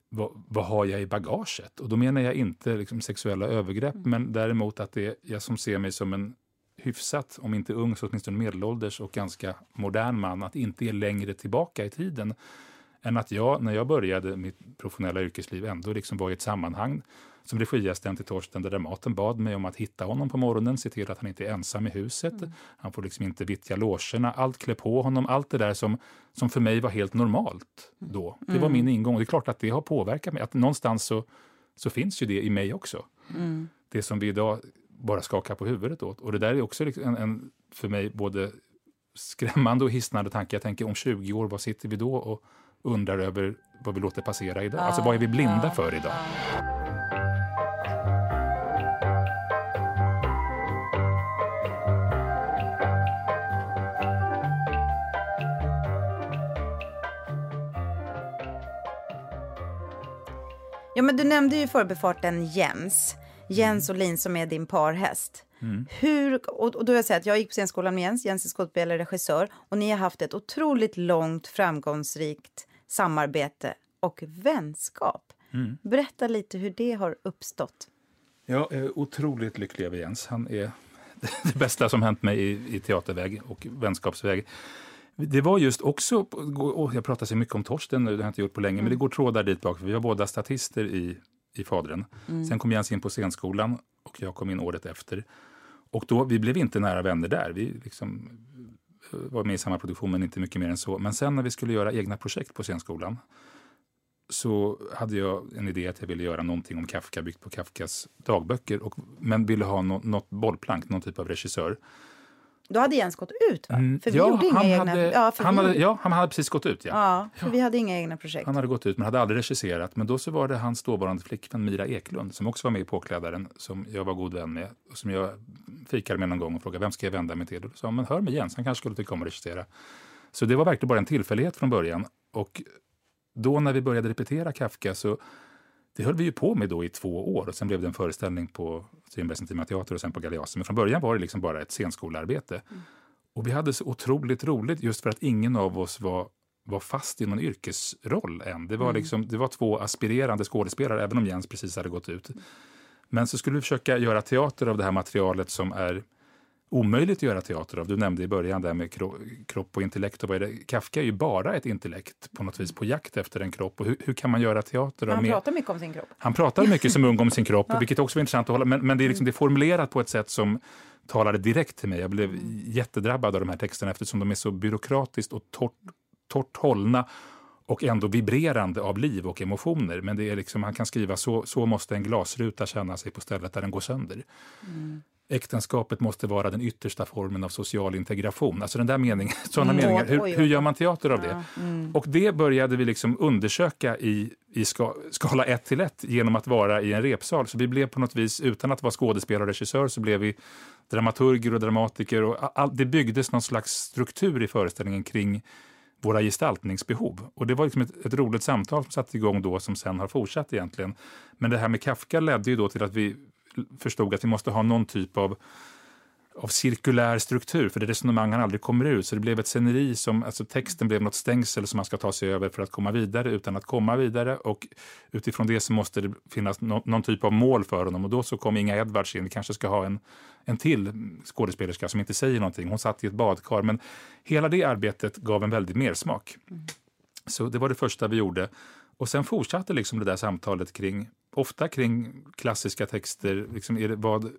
vad, vad, har jag i bagaget? Och då menar jag inte liksom sexuella övergrepp, mm. men däremot att det är jag som ser mig som en hyfsat, om inte ung så åtminstone medelålders och ganska modern man, att inte är längre tillbaka i tiden än att jag, när jag började mitt professionella yrkesliv, ändå liksom var i ett sammanhang som regiassistent till Torsten där Dramaten bad mig om att hitta honom på morgonen, se till att han inte är ensam i huset. Mm. Han får liksom inte vittja logerna, allt klä på honom, allt det där som, som för mig var helt normalt då. Det var mm. min ingång och det är klart att det har påverkat mig. Att någonstans så, så finns ju det i mig också. Mm. Det som vi idag bara skakar på huvudet åt. Och det där är också liksom en, en för mig både skrämmande och hisnande tanke. Jag tänker om 20 år, vad sitter vi då och undrar över vad vi låter passera idag? Alltså vad är vi blinda för idag? Ja, men du nämnde ju förbifarten Jens. Jens Olin som är din parhäst. Mm. Hur, och, då vill jag säga att jag gick på scenskolan med Jens, Jens är skådespelare och regissör och ni har haft ett otroligt långt framgångsrikt samarbete och vänskap. Mm. Berätta lite hur det har uppstått. Jag är otroligt lycklig över Jens. Han är [laughs] det bästa som hänt mig i, i teaterväg och vänskapsväg. Det var just också, oh, jag pratar så mycket om Torsten nu, det har jag inte gjort på länge, mm. men det går trådar dit bak. Vi var båda statister i, i Fadren. Mm. Sen kom Jens in på scenskolan och jag kom in året efter. Och då, vi blev inte nära vänner där. Vi liksom var med i samma produktion, men inte mycket mer än så. Men sen när vi skulle göra egna projekt på scenskolan så hade jag en idé att jag ville göra någonting om Kafka byggt på Kafkas dagböcker, och, men ville ha no, något bollplank, någon typ av regissör då hade Jens gått ut, va? Mm, för vi ja, gjorde inga egna... Hade, ja, han vi... hade, ja, han hade precis gått ut. Ja. ja, för ja. vi hade inga egna projekt. Han hade gått ut, men hade aldrig regisserat. Men då så var det hans dåvarande flickvän Mira Eklund, som också var med i Påklädaren, som jag var god vän med, och som jag fikade med någon gång och frågade vem ska jag vända mig till? Och sa, men hör med Jens, han kanske skulle tycka om att regissera. Så det var verkligen bara en tillfällighet från början. Och då när vi började repetera Kafka så det höll vi ju på med då i två år och sen blev det en föreställning på Strindbergs Intima Teater och sen på Galeasen. Men från början var det liksom bara ett scenskolearbete. Mm. Och vi hade så otroligt roligt just för att ingen av oss var, var fast i någon yrkesroll än. Det var, mm. liksom, det var två aspirerande skådespelare, även om Jens precis hade gått ut. Men så skulle vi försöka göra teater av det här materialet som är omöjligt att göra teater av. Du nämnde i början där med kro kropp och intellekt. Och vad är det? Kafka är ju bara ett intellekt på något vis på jakt efter en kropp. Och hur, hur kan man göra teater av Han med... pratar mycket om sin kropp. Han pratar mycket som ung om sin kropp, [laughs] vilket också var intressant att hålla. Men, men det, är liksom, det är formulerat på ett sätt som talade direkt till mig. Jag blev jättedrabbad av de här texterna eftersom de är så byråkratiskt och torrt, torrt hållna och ändå vibrerande av liv och emotioner. Men det är liksom, han kan skriva så, så måste en glasruta känna sig på stället där den går sönder. Mm. Äktenskapet måste vara den yttersta formen av social integration. Alltså den där meningen, [laughs] sådana mm. meningar. Hur, hur, gör man teater av det? Mm. Och det började vi liksom undersöka i, i ska, skala 1 till 1 genom att vara i en repsal. Så vi blev på något vis, utan att vara skådespelare och regissör, så blev vi dramaturger och dramatiker. Och all, det byggdes någon slags struktur i föreställningen kring våra gestaltningsbehov. Och det var liksom ett, ett roligt samtal som satte igång då som sen har fortsatt egentligen. Men det här med Kafka ledde ju då till att vi förstod att vi måste ha någon typ av av cirkulär struktur, för det resonemang han aldrig kommer ur. Så det blev ett sceneri som, alltså texten blev något stängsel som man ska ta sig över för att komma vidare utan att komma vidare. Och utifrån det så måste det finnas no någon typ av mål för honom. Och då så kom Inga Edwards in. Vi kanske ska ha en, en till skådespelerska som inte säger någonting. Hon satt i ett badkar. Men hela det arbetet gav en väldig mersmak. Mm. Så det var det första vi gjorde. Och sen fortsatte liksom det där samtalet kring, ofta kring klassiska texter. Liksom är det, vad,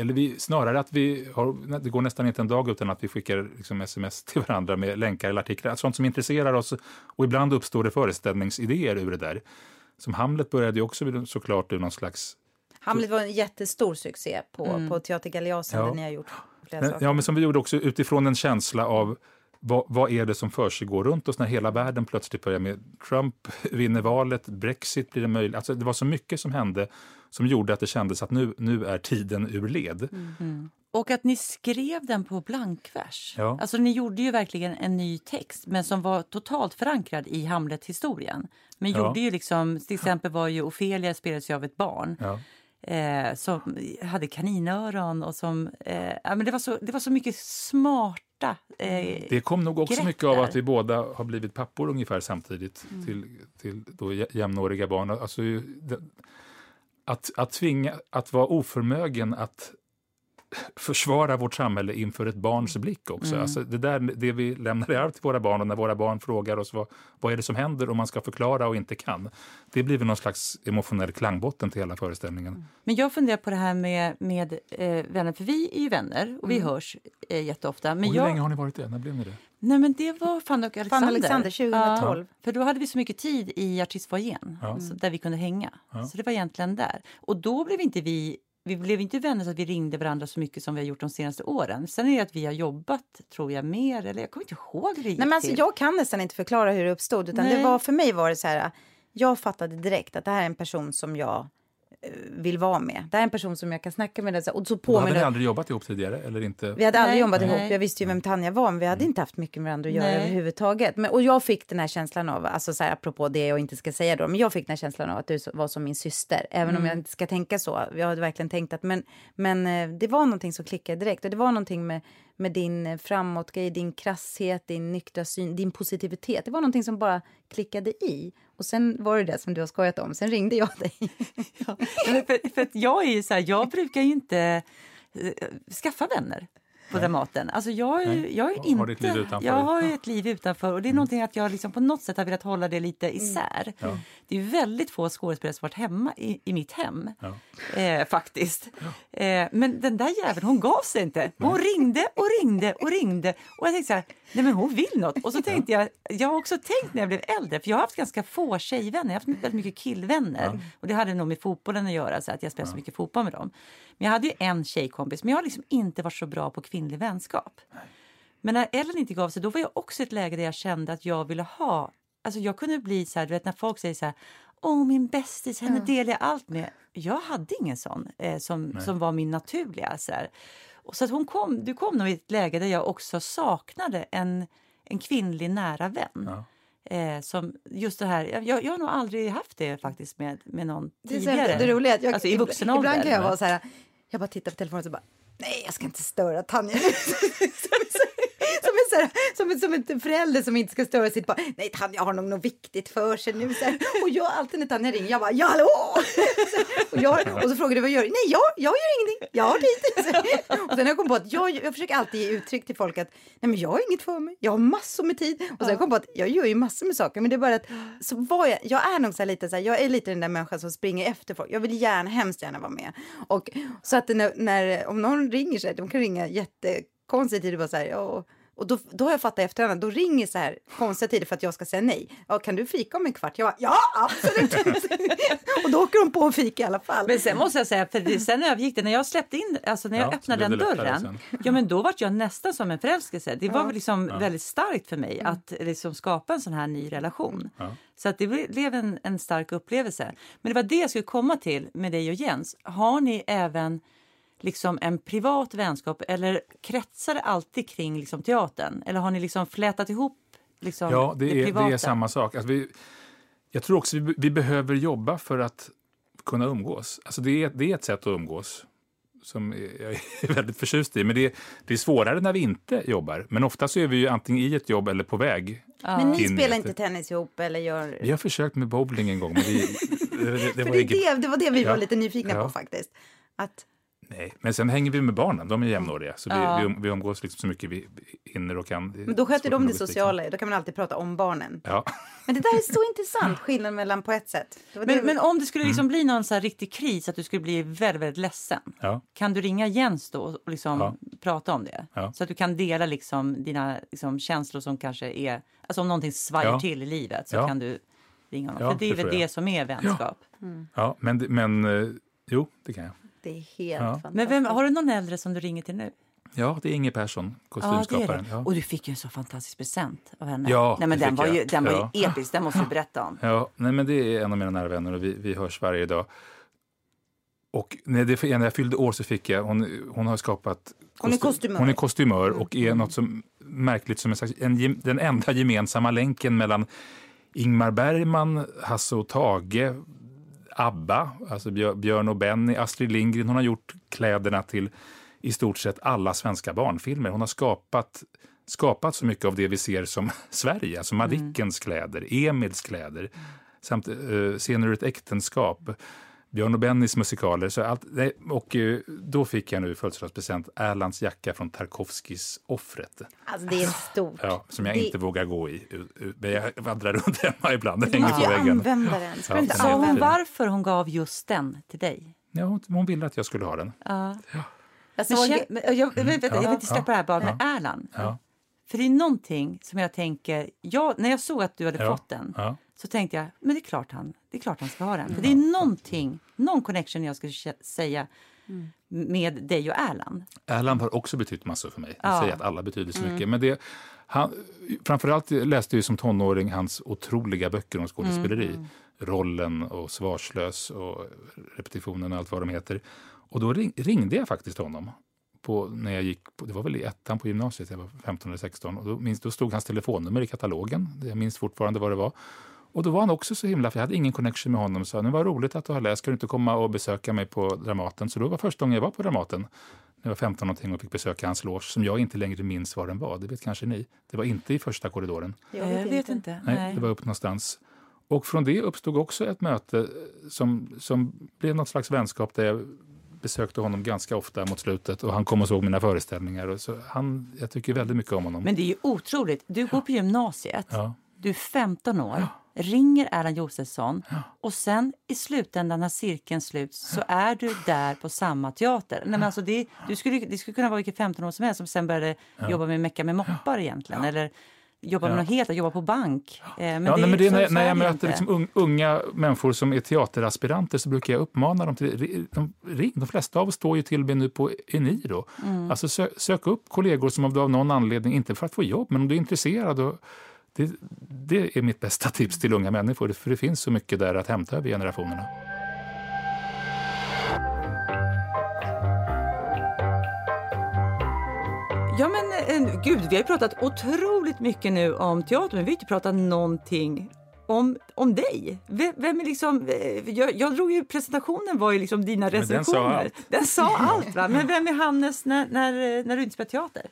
eller vi, snarare att vi har, det går nästan inte en dag utan att vi skickar liksom sms till varandra med länkar eller artiklar. Sånt som intresserar oss. Och ibland uppstår det föreställningsidéer ur det där. Som Hamlet började ju också såklart ur någon slags... Hamlet var en jättestor succé på, mm. på Teater Galeasen, ja. ni har gjort. Men, ja, men som vi gjorde också utifrån en känsla av vad, vad, är det som försiggår runt oss när hela världen plötsligt börjar med Trump vinner valet, Brexit blir det möjligt. Alltså, det var så mycket som hände som gjorde att det kändes att nu, nu är tiden ur led. Mm. Och att ni skrev den på blankvers. Ja. Alltså ni gjorde ju verkligen en ny text men som var totalt förankrad i Hamlet-historien. Men ja. gjorde ju liksom, till exempel var ju Ofelia spelades ju av ett barn. Ja. Eh, som hade kaninöron och som... Eh, ja, men det, var så, det var så mycket smarta eh, Det kom nog också mycket av att vi båda har blivit pappor ungefär samtidigt mm. till, till då jämnåriga barn. Alltså, det, att, att tvinga, att vara oförmögen att försvara vårt samhälle inför ett barns blick också. Mm. Alltså det, där, det vi lämnar i arv till våra barn och när våra barn frågar oss vad, vad är det som händer om man ska förklara och inte kan. Det blir väl någon slags emotionell klangbotten till hela föreställningen. Mm. Men jag funderar på det här med, med eh, vänner, för vi är ju vänner och vi mm. hörs eh, jätteofta. Men och hur jag... länge har ni varit det? När blev ni det? Nej men det var Fanny och Alexander. Fanny Alexander 2012. Ja, för då hade vi så mycket tid i artistfoajén ja. där vi kunde hänga. Ja. Så det var egentligen där. Och då blev inte vi vi blev inte vänner så att vi ringde varandra så mycket som vi har gjort de senaste åren. Sen är det att vi har jobbat, tror jag, mer. Eller jag kommer inte ihåg hur det gick Nej, men alltså, Jag kan nästan inte förklara hur det uppstod. Utan det var, för mig var det så här, jag fattade direkt att det här är en person som jag vill vara med. Det här är en person som jag kan snacka med. Och så på hade ni aldrig jobbat ihop tidigare? Eller inte? Vi hade aldrig Nej. jobbat ihop. Jag visste ju vem Tanja var, men vi hade mm. inte haft mycket med varandra att göra Nej. överhuvudtaget. Men, och jag fick den här känslan av, alltså så här, apropå det jag inte ska säga då, men jag fick den här känslan av att du var som min syster. Även mm. om jag inte ska tänka så. Jag hade verkligen tänkt att, men, men eh, det var någonting som klickade direkt. Och det var någonting med, med din eh, framåtgrej, din krasshet, din nyktra syn, din positivitet. Det var någonting som bara klickade i. Och sen var det det som du har skojat om. Sen ringde jag dig. [laughs] ja, för, för jag är ju så här, jag brukar ju inte eh, skaffa vänner på Nej. Dramaten. Alltså jag, jag är inte, har liv jag har ett liv utanför och det är mm. någonting att jag liksom på något sätt har velat hålla det lite mm. isär. Mm. Det är väldigt få skådespelare som varit hemma i, i mitt hem, ja. eh, faktiskt. Ja. Eh, men den där jäveln, hon gav sig inte. Hon Nej. ringde och ringde och ringde och jag tänkte så här, nej men hon vill något. Och så tänkte jag, jag har också tänkt när jag blev äldre, för jag har haft ganska få tjejvänner, jag har haft väldigt mycket killvänner. Ja. Och det hade nog med fotbollen att göra, så att jag spelade så mycket fotboll med dem. Men jag hade ju en tjejkompis, men jag har liksom inte varit så bra på kvinnlig vänskap. Men när Ellen inte gav sig, då var jag också i ett läge där jag kände att jag ville ha... Alltså jag kunde bli så här, du vet när folk säger så här, åh min bästis, henne ja. delar jag allt med. Jag hade ingen sån eh, som, som var min naturliga. Så här. Och så att hon kom, du kom nog i ett läge där jag också saknade en, en kvinnlig nära vän. Ja. Eh, som just det här, jag, jag har nog aldrig haft det faktiskt med, med någon det tidigare. Det roliga jag, alltså i vuxen ålder. Ibland kan jag vara så här, jag bara tittar på telefonen och så bara, nej jag ska inte störa Tanja [laughs] så här, som, som en förälder som inte ska störa sitt barn. Nej, Tanja har nog något viktigt för sig nu. Så här. Och jag alltid när Tanja ringer, jag bara ja, hallå! Och, jag, och så frågar du vad gör du? Nej, jag, jag gör ingenting. Jag har tid. Och sen har jag kommit på att jag, jag försöker alltid ge uttryck till folk att nej, men jag har inget för mig. Jag har massor med tid. Och sen kom jag på att jag gör ju massor med saker. Men det är bara att så var jag, jag är nog så här lite så här, jag är lite den där människan som springer efter folk. Jag vill gärna, hemskt gärna vara med. Och så att när, när om någon ringer sig, de kan ringa jättekonstigt tid och bara så här, ja, och då, då har jag fattat efterhand, då ringer så här konstiga tider för att jag ska säga nej. Ja, kan du fika om en kvart? Jag bara, ja, absolut. [laughs] och då åker de på en fika i alla fall. Men sen måste jag säga, för det, sen övergick det, när jag släppte in, alltså när jag Ja, öppnade den dörren, ja men då var jag nästan som en förälskelse. Det var väl liksom väldigt starkt för mig att liksom skapa en sån här ny relation. Ja. Så att det blev en, en stark upplevelse. Men det var det jag skulle komma till med dig och Jens. Har ni även liksom en privat vänskap eller kretsar det alltid kring liksom teatern? Eller har ni liksom flätat ihop liksom Ja, det, är, det privata? är samma sak. Alltså vi, jag tror också vi, vi behöver jobba för att kunna umgås. Alltså det, är, det är ett sätt att umgås som jag är [laughs] väldigt förtjust i. Men det är, det är svårare när vi inte jobbar. Men ofta så är vi ju antingen i ett jobb eller på väg. Men ni spelar inte tennis ihop eller gör... Vi har försökt med bowling en gång, men [laughs] det, det, det, det var det, är det, det var det vi var Ja. lite nyfikna Ja. på faktiskt. Att, Nej, men sen hänger vi med barnen, de är jämnåriga. Så vi, Ja. vi, vi umgås liksom så mycket vi hinner och kan. Men då sköter de det sociala, då kan man alltid prata om barnen. Ja. Men det där är så [laughs] intressant, skillnaden mellan på ett sätt. Var det Men, men om det skulle Mm. liksom bli någon så här riktig kris, att du skulle bli väldigt, väldigt ledsen. Ja. Kan du ringa Jens då och liksom Ja. prata om det? Ja. Så att du kan dela liksom dina liksom känslor som kanske är... Alltså om någonting svajar Ja. till i livet så Ja. kan du ringa honom. Ja, För det är det väl det som är vänskap. ja, men, men eh, jo, det kan jag. Det är helt Ja. fantastiskt. Men vem, har du någon äldre som du ringer till nu? Ja, det är Inge Persson, Ja, det är kostymskaparen. det. Ja, Och du fick ju en så fantastisk present av henne. Ja, Nej, men det den fick var, ju, den var Ja. ju episk, den måste du berätta om. [laughs] ja nej, men det är en av mina nära vänner och vi, vi hörs varje dag. Och när, det, när jag fyllde år så fick jag, hon, hon har skapat... Hon är kosty- kostymör. Hon är kostymör och är något som märkligt som en en, den enda gemensamma länken mellan Ingmar Bergman, Hasse och Tage, ABBA, alltså Björn och Benny, Astrid Lindgren. Hon har gjort kläderna till i stort sett alla svenska barnfilmer. Hon har skapat, skapat så mycket av det vi ser som [laughs] Sverige, alltså Madickens kläder, Emils kläder, samt uh, Scener ur ett äktenskap. Björn och Bennys musikaler. Så allt, och eh, då fick jag nu i födelsedagspresent Erlands jacka från Tarkovskis Offret. Alltså det är stort. Ja, som jag Det- inte vågar gå i. Men jag vandrar [laughs] runt hemma ibland. Den Du hänger måste på väggen. använda den. Ska Ja, inte Sa hon varför hon gav just den till dig? Ja, hon, hon ville att jag skulle ha den. Ja. Jag Men såg, känn, men jag, jag, vet, jag vill inte släppa det här bara med Erland. Ja. För det är någonting som jag tänker, jag, när jag såg att du hade Ja. fått den Ja. Så tänkte jag, men det är klart han, det är klart han ska ha den. För det är någonting, någon connection jag skulle säga med dig och Erland. Erland har också betytt massor för mig. Jag Ja. säger att alla betyder så mycket. Men det, han, framförallt läste jag ju som tonåring hans otroliga böcker om skådespeleri. Rollen och Svarslös och Repetitionen och allt vad de heter. Och då ring, ringde jag faktiskt honom. På, när jag gick på, det var väl i ettan på gymnasiet, jag var 15 eller 16. Och då, minns, då stod hans telefonnummer i katalogen. Jag minns fortfarande vad det var. Och då var han också så himla, för jag hade ingen connection med honom. Så nu var roligt att du har läst, ska du inte komma och besöka mig på Dramaten? Så då var första gången jag var på Dramaten. När jag var 15 någonting och fick besöka hans loge, som jag inte längre minns var den var. Det vet kanske ni. Det var inte i första korridoren. jag Jag vet inte. Nej, Nej. det var upp någonstans. Och från det uppstod också ett möte som, som blev något slags vänskap där jag besökte honom ganska ofta mot slutet och han kom och såg mina föreställningar. Och så han, jag tycker väldigt mycket om honom. Men det är ju otroligt. Du går på gymnasiet, Ja. Du är 15 år, ringer Erland Josefsson och sen i slutändan när cirkeln sluts så är du där på samma teater. Nej, men alltså det, du skulle, det skulle kunna vara vilken 15 år som helst som sen började jobba med Mecka med moppar egentligen. Eller jobba med Ja. något helt, jobba på bank. Eh, Men ja, det, men det, när, när är jag möter liksom un, unga människor som är teateraspiranter så brukar jag uppmana dem till de, ring. De flesta av oss står ju till och med nu på Eniro. Mm. Alltså sö, sök upp kollegor som av någon anledning, inte för att få jobb, men om du är intresserad. Och, det, det är mitt bästa tips till unga människor, för det finns så mycket där att hämta över generationerna. Ja men eh, gud, vi har ju pratat otroligt mycket nu om teater men vi har inte pratat någonting om, om dig. Vem, vem är liksom, eh, jag, jag drog ju, presentationen var ju liksom dina den sa recensioner. allt. Den sa allt va? Men vem är Hannes när, när, eh, när du inte spelar teater?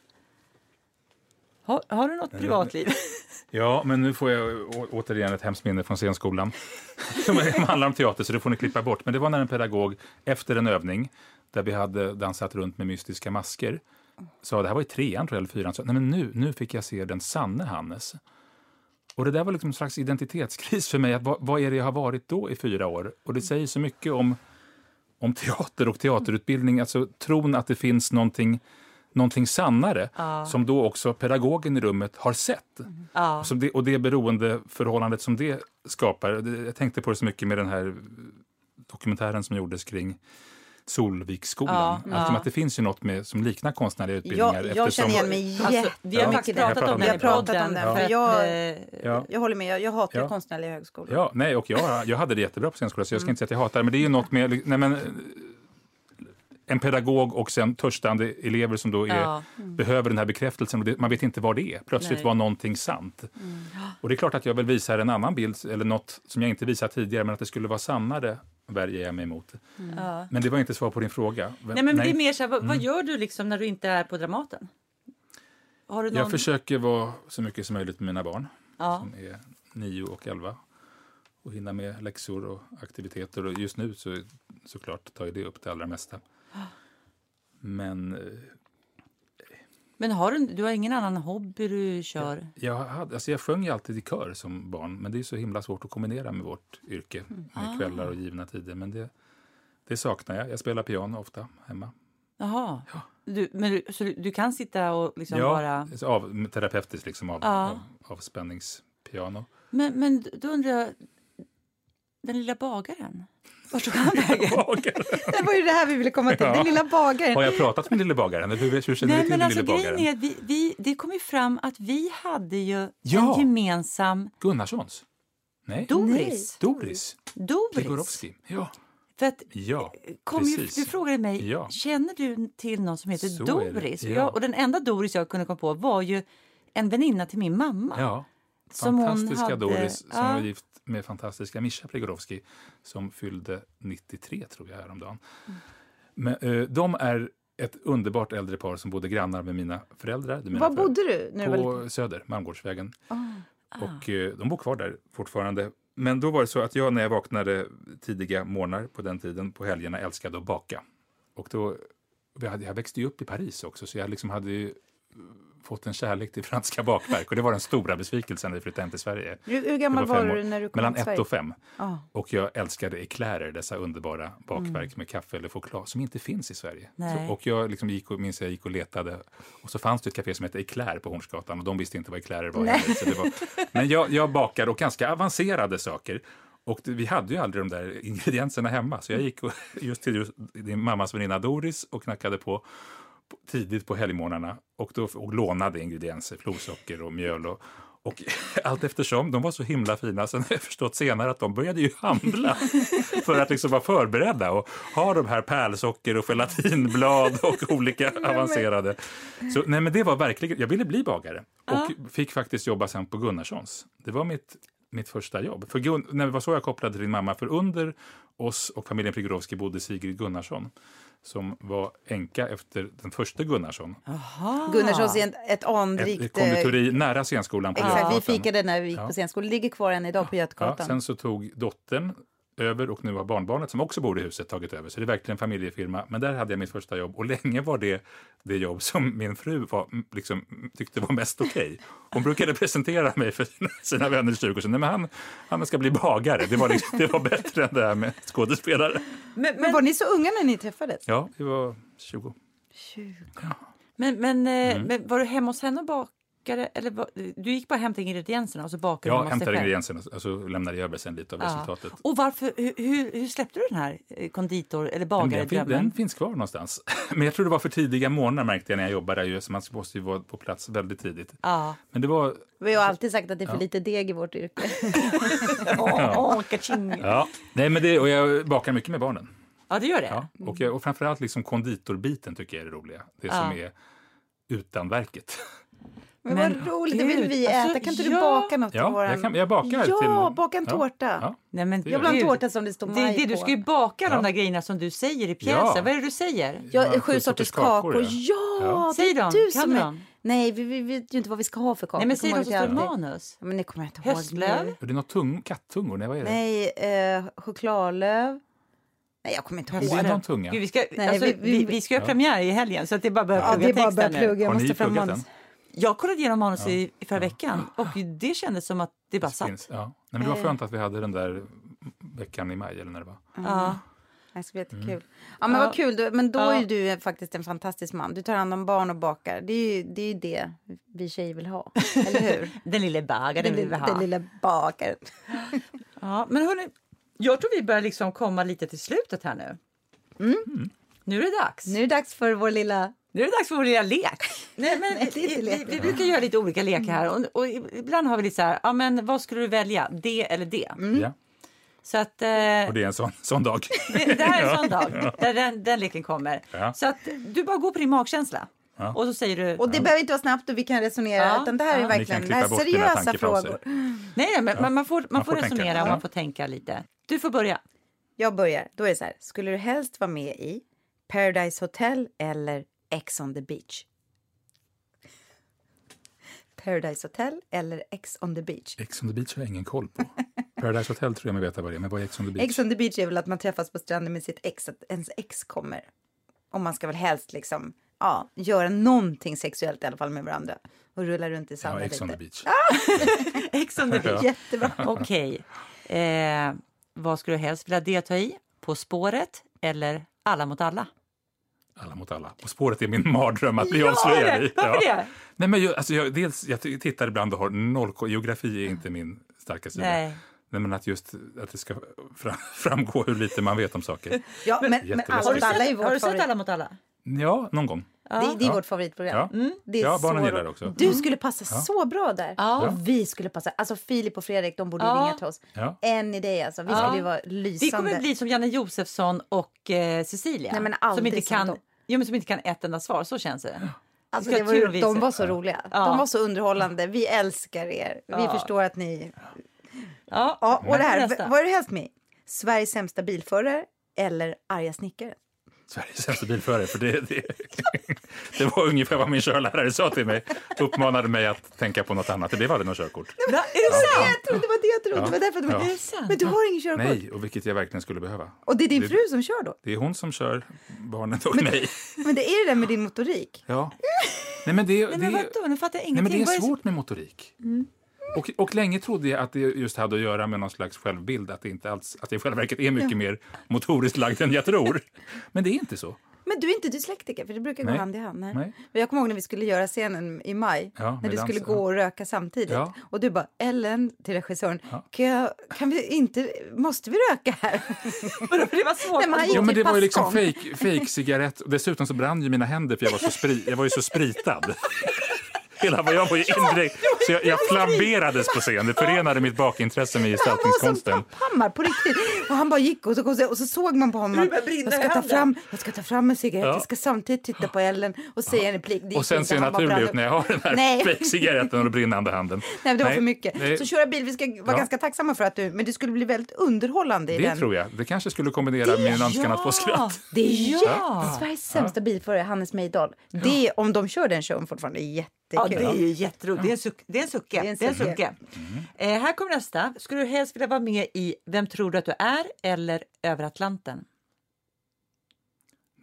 Har, har du något privatliv? [laughs] Ja, men nu får jag å- återigen ett hemskt minne från scenskolan. [laughs] Som handlar om teater, så det får ni klippa bort. Men det var när en pedagog, efter en övning, där vi hade dansat runt med mystiska masker, sa, det här var i trean tror jag, eller fyran, sa, nej men nu, nu fick jag se den sanne Hannes. Och det där var liksom en slags identitetskris för mig. Att vad, vad är det jag har varit då i fyra år? Och det säger så mycket om, om teater och teaterutbildning. Alltså tron att det finns någonting, någonting sannare som då också pedagogen i rummet har sett. Ja. Som det, och det beroendeförhållandet som det skapar. Jag tänkte på det så mycket med den här dokumentären som gjordes kring Solviksskolan. Ja, Alltså ja. att det finns ju något med, som liknar konstnärliga utbildningar. Jag, jag känner igen mig Alltså, jättemycket. vi har Ja. pratat pratat om den det. i podden. om den, för jag- eh, Ja. Jag håller med, jag, jag hatar Ja. konstnärliga högskolor. Ja, nej, och jag, jag hade det jättebra på scenskolan, så jag ska inte säga att jag hatar det, men det är ju något med nej, men, en pedagog och sen törstande elever som då är, Ja. behöver den här bekräftelsen och det, man vet inte vad det är. Plötsligt Nej. var någonting sant. Och det är klart att jag vill visa en annan bild, eller något som jag inte visat tidigare, men att det skulle vara sannare värjer jag mig emot. Ja. Men det var inte svar på din fråga. Nej, men det är mer så här, vad, vad gör du liksom när du inte är på Dramaten? Har du någon... Jag försöker vara så mycket som möjligt med mina barn, ja. som är 9 och 11. Och hinna med läxor och aktiviteter. Och just nu så såklart tar ju det upp det allra mesta. Men eh, Men har du, du har ingen annan hobby du kör? jag, hade, alltså jag sjöng ju alltid i kör som barn, men det är så himla svårt att kombinera med vårt yrke. Med kvällar och givna tider. Men det, det saknar jag. Jag spelar piano ofta hemma. Jaha. Du, men du, så du, du kan sitta och liksom ja, bara... så av, terapeutiskt liksom av, Ja. av, avspänningspiano. Men, men då undrar jag, den lilla bagaren? Vart tog han vägen? [laughs] Det var ju det här vi ville komma till, Ja. den lilla bagaren. Har jag pratat med lille bagaren? Hur, hur känner Nej, du till alltså lille bagaren? är att vi, vi, det kom ju fram att vi hade ju Ja. en gemensam Gunnarssons? Nej, Doris. Doris Doris. Gregorowski. Ja, För att ja kom ju, du frågade mig, Ja. känner du till någon som heter Så. Doris? Ja. Jag, och den enda Doris jag kunde komma på var ju en väninna till min mamma. Som hon Fantastiska hade- Doris som ja. var gift med fantastiska Mischa Prigorowski som fyllde 93 tror jag häromdagen. Mm. Men, eh, de är ett underbart äldre par som bodde grannar med mina föräldrar. Mina Var bodde du när du var liten? På Söder, Malmgårdsvägen. Ah. Och eh, de bor kvar där fortfarande. Men då var det så att jag när jag vaknade tidiga morgnar på den tiden på helgerna älskade att baka. Och då, jag, hade, jag växte ju upp i Paris också så jag liksom hade ju fått en kärlek till franska bakverk och det var den stora besvikelsen när vi flyttade hem till Sverige. Hur, hur gammal var, år. du när du kom Mellan ett och fem. Ah. Och jag älskade eklärer, dessa underbara bakverk med kaffe eller choklad som inte finns i Sverige. Så, och jag liksom gick och, minns jag gick och letade och så fanns det ett café som hette Eklär på Hornsgatan och de visste inte vad eklärer var. Heller, Så det var [laughs] men jag, jag bakade och ganska avancerade saker. Och vi hade ju aldrig de där ingredienserna hemma så jag gick just till just, din mammas väninna Doris och knackade på- tidigt på helgmorgnarna och, då, och lånade ingredienser, florsocker och mjöl. Och, och [laughs] allt eftersom, de var så himla fina. Sen har jag förstått senare att de började ju handla [laughs] för att liksom vara förberedda och ha de här pärlsocker och gelatinblad och olika [laughs] avancerade. Så nej, men det var verkligen, jag ville bli bagare och fick faktiskt jobba sen på Gunnarssons. Det var mitt mitt första jobb. För Gun, när det var så jag kopplade till din mamma, för under oss och familjen Prigorowski bodde Sigrid Gunnarsson som var änka efter den första Gunnarsson. Jaha. Gunnarssons är ett Ett anrikt... eh, konditori nära scenskolan på Exakt, vi Götgatan. fikade när vi gick Ja. på scenskolan. ligger kvar än idag på Ja, Götgatan. sen så tog dottern över och nu har barnbarnet som också bor i huset tagit över. Så det är verkligen en familjefirma. Men där hade jag mitt första jobb och länge var det det jobb som min fru var, liksom, tyckte var mest okej. Hon brukade presentera mig för sina, sina vänner i kyrkan. Nej, men han, han ska bli bagare. Det var, liksom, det var bättre än det här med skådespelare. Men, Men var ni så unga när ni träffades? Ja, vi var 20. 20. men, men, eh, Mm. men var du hemma hos henne och bakade? Eller du gick bara hem till ingredienserna och så bakade du Jag hämtade själv? ingredienserna och så lämnade jag över sen lite av Ja. resultatet. Och varför, hur, hur, släppte du den här eh, konditor eller Men Den, den finns kvar någonstans. [laughs] Men jag tror det var för tidiga morgnar märkte jag när jag jobbade. Ju, så man måste ju vara på plats väldigt tidigt. Ja. Men det var... Vi har alltid sagt att det är för Ja. lite deg i vårt yrke. [laughs] Åh, kaching. Ja, nej, men det, och jag bakar mycket med barnen. Ja, det gör det? Ja, och, jag, och framförallt liksom konditorbiten tycker jag är det roliga. Det som Ja. är utan verket. Men, Men vad roligt, det vill vi alltså, äta. Kan inte du ja. baka något till Ja, våran... jag, kan, jag bakar Ja, till... baka en Ja, tårta. ja. Nej, men, Det Jag vill ha en tårta som det står Det, maj det, på. du ska ju baka Ja. de där grejerna som du säger i pjäsen. Ja. Vad är det du säger? Ja, Ja, sju sorters kakor. Ja, ja. det Säg är dem. du Kan som du är... dem? Nej, vi, vi vet ju inte vad vi ska ha för kakor. Nej, men säg vad som står i manus. Ja, Men det kommer jag inte ihåg Höstlöv. Är det något tung, kattungor? Nej, vad är det? Nej, eh, chokladlöv. Nej, jag kommer inte Är ihåg. det någon tunga? Gud, vi, ska, Nej, alltså, vi- vi, vi- vi, ska ha premiär i helgen så att det är bara att börja Ja, plugga det är bara att text börja här nu. Har ni pluggat den? Jag kollade igenom manus i, i förra veckan och det kändes som att det bara satt. Finns, ja. Nej, men det var skönt att vi hade den där veckan i maj eller när det var. Ja. Det ska bli jättekul. Mm. Ja, men Ja. vad kul. Men då Ja. är du faktiskt en fantastisk man. Du tar hand om barn och bakar. Det är ju det, är ju det vi tjejer vill ha. Eller hur? [laughs] Den lille bagaren den, vill vi lilla, ha. den lilla bakaren. [laughs] Ja, men hörni, jag tror vi börjar liksom komma lite till slutet här nu. Mm. Nu är det dags. Nu är det dags för vår lilla... Nu är det dags för vår lilla lek. [laughs] Nej, men, det är inte vi, lek. vi brukar göra lite olika lekar här och, och ibland har vi lite så här, ja men vad skulle du välja, det eller det? Ja. Så att eh, Och det är en sån, sån dag. det, [laughs] det här är en sån dag där den, den leken kommer. Ja. Så att du bara går på din magkänsla Ja. och så säger du, Och det behöver inte vara snabbt och vi kan resonera. Ja. Utan det här är verkligen här seriösa frågor. nej, nej men man, man får, man Man får får resonera och Ja. man får tänka lite. Du får börja. Jag börjar. Då är det så här. Skulle du helst vara med i Paradise Hotel eller Ex on the beach? Paradise Hotel eller Ex on the beach? Ex on the beach har jag ingen koll på. [laughs] Paradise Hotel tror jag mig veta vad det är, men vad är Ex on the beach? Ex on the beach är väl att man träffas på stranden med sitt ex, att ens ex kommer. Och man ska väl helst liksom, ja, göra någonting sexuellt i alla fall med varandra. Och rulla runt i ja, sanden Ex on the lite. beach. [laughs] Ex on the beach. [laughs] Jättebra. Okej. Eh, vad skulle du helst vilja delta i? På spåret eller Alla mot alla? Alla mot alla. På spåret är min mardröm att bli avslöjad i. Varför det? Nej, men jag, alltså jag, dels, jag tittar ibland och har noll. Geografi är inte min starka sida. Nej. Nej, men att just att det ska fram, [laughs] framgå hur lite man vet om saker. Ja, men, men Har du alla har du sett. Alla mot alla? Ja, någon gång. Det, det är Ja. vårt favoritprogram. Ja, Det är ja barnen gillar det också. Du skulle passa så bra där. Ja. Och vi skulle passa. Alltså Filip och Fredrik, de borde Ja. ringa till oss. Ja. En idé alltså. Vi Ja. skulle ju vara Vi lysande. kommer bli som Janne Josefsson och eh, Cecilia. Nej, men som, inte kan, dem. Jo, men som inte kan ett enda svar, så känns det. Alltså, det var, de var så roliga. Ja. De var så underhållande. Vi älskar er. Vi Ja. förstår att ni... Ja, Ja, och det här. Vad är du helst med? Sveriges sämsta bilförare eller arga snickare? Sveriges sämsta bilförare. För det, det, [laughs] det var ungefär vad min körlärare sa till mig. Uppmanade mig att tänka på något annat. Det blev aldrig något körkort. Va, är det sant? Jag trodde det var det jag trodde. Ja. Det var därför de... Ja. Är det sant? Men du har ingen körkort? Nej, och vilket jag verkligen skulle behöva. Och det är din Det- fru som kör då? Det är hon som kör barnet och mig. Men det är det där med din motorik. Ja. Nej, men det, [laughs] Nej, men det, vadå? Nu fattar jag nej, ingenting. men det är svårt med motorik. Och, och länge trodde jag att det just hade att göra med någon slags självbild. Att det, inte alls, att det i själva verket är mycket mer motoriskt lagd än jag tror. [laughs] Men det är inte så. Men du är inte dyslektiker, för det brukar gå Nej. hand i hand. Nej. Nej. Jag kommer ihåg när vi skulle göra scenen i maj, Ja, när du dans, skulle gå och röka samtidigt. Ja. Och du bara, Ellen, till regissören, Ja. kan, jag, kan vi inte, måste vi röka här? [laughs] För det var svårt. Nej, men. Jo, men det var ju liksom fake, fake cigarett. Dessutom så brann ju mina händer för jag var, så spri, jag var ju så spritad. [laughs] Hela vad jag var ju indirekt. Så jag, jag flamberades på scen. Det förenade mitt bakintresse med Han var som gestaltningskonsten. Papphammar på riktigt. Och han bara gick och så, och så, och så såg man på honom. Det Jag ska, ta fram, jag ska ta fram en cigarett, Ja. jag ska samtidigt titta på Ellen och säga en replik. Det Och sen ser han bara naturlig brann ut när jag har den här Nej. fake-cigaretten och den brinnande handen. [laughs] Nej, det var Nej, för mycket. nej. Så köra bil, vi ska vara Ja. ganska tacksamma för att du, men det skulle bli väldigt underhållande i Det den. tror jag. Det kanske skulle kombinera min önskan att få skratt. Det är Ja. jätte... Sveriges sämsta bilförare, Hannes Mejdal. Det, om de kör den showen fortfarande, är Ja, jättekul. det är ju jätteroligt. Det är en, suck, det är en sucke. Det är en Det är en sucke. sucke. Eh, här kommer nästa. Skulle du helst vilja vara med i Vem tror du att du är eller Över Atlanten?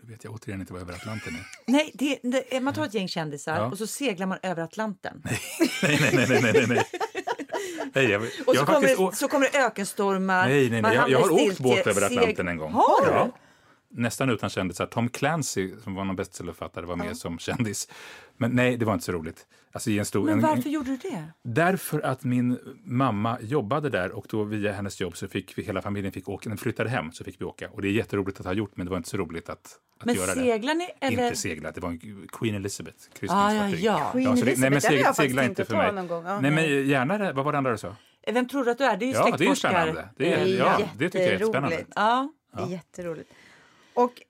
Nu vet jag återigen inte vad över Atlanten är. [laughs] Nej, det, det, man tar ett gäng kändisar Ja. och så seglar man över Atlanten. Nej, nej, nej, nej, nej, nej, nej. jag, Och så, kommer, det, å- så kommer det ökenstormar. Nej, nej, nej. Jag, jag har åkt båt över seg- Atlanten en gång. Har du? Ja. Nästan utan kändisar. Tom Clancy, som var någon bestsellerförfattare, var med som kändis. Men nej, det var inte så roligt. Alltså, i en stor, Men en, varför gjorde du det? Därför att min mamma jobbade där och då via hennes jobb så fick vi, hela familjen fick åka. När vi flyttade hem så fick vi åka. Och det är jätteroligt att ha gjort, men det var inte så roligt att, att Men göra det. seglar ni eller? Inte segla, det var en Queen Elizabeth Ah, ja, ja. Queen så det, nej, Elizabeth, men den har segla, segla inte för mig. någon gång. Ja, nej, nej. men gärna det. Vad var det andra du sa? Vem tror du att du är? Det är ju Ja, det är spännande. Det är, Det är ja, det tycker jag är spännande. Ja. Det är jätteroligt. Och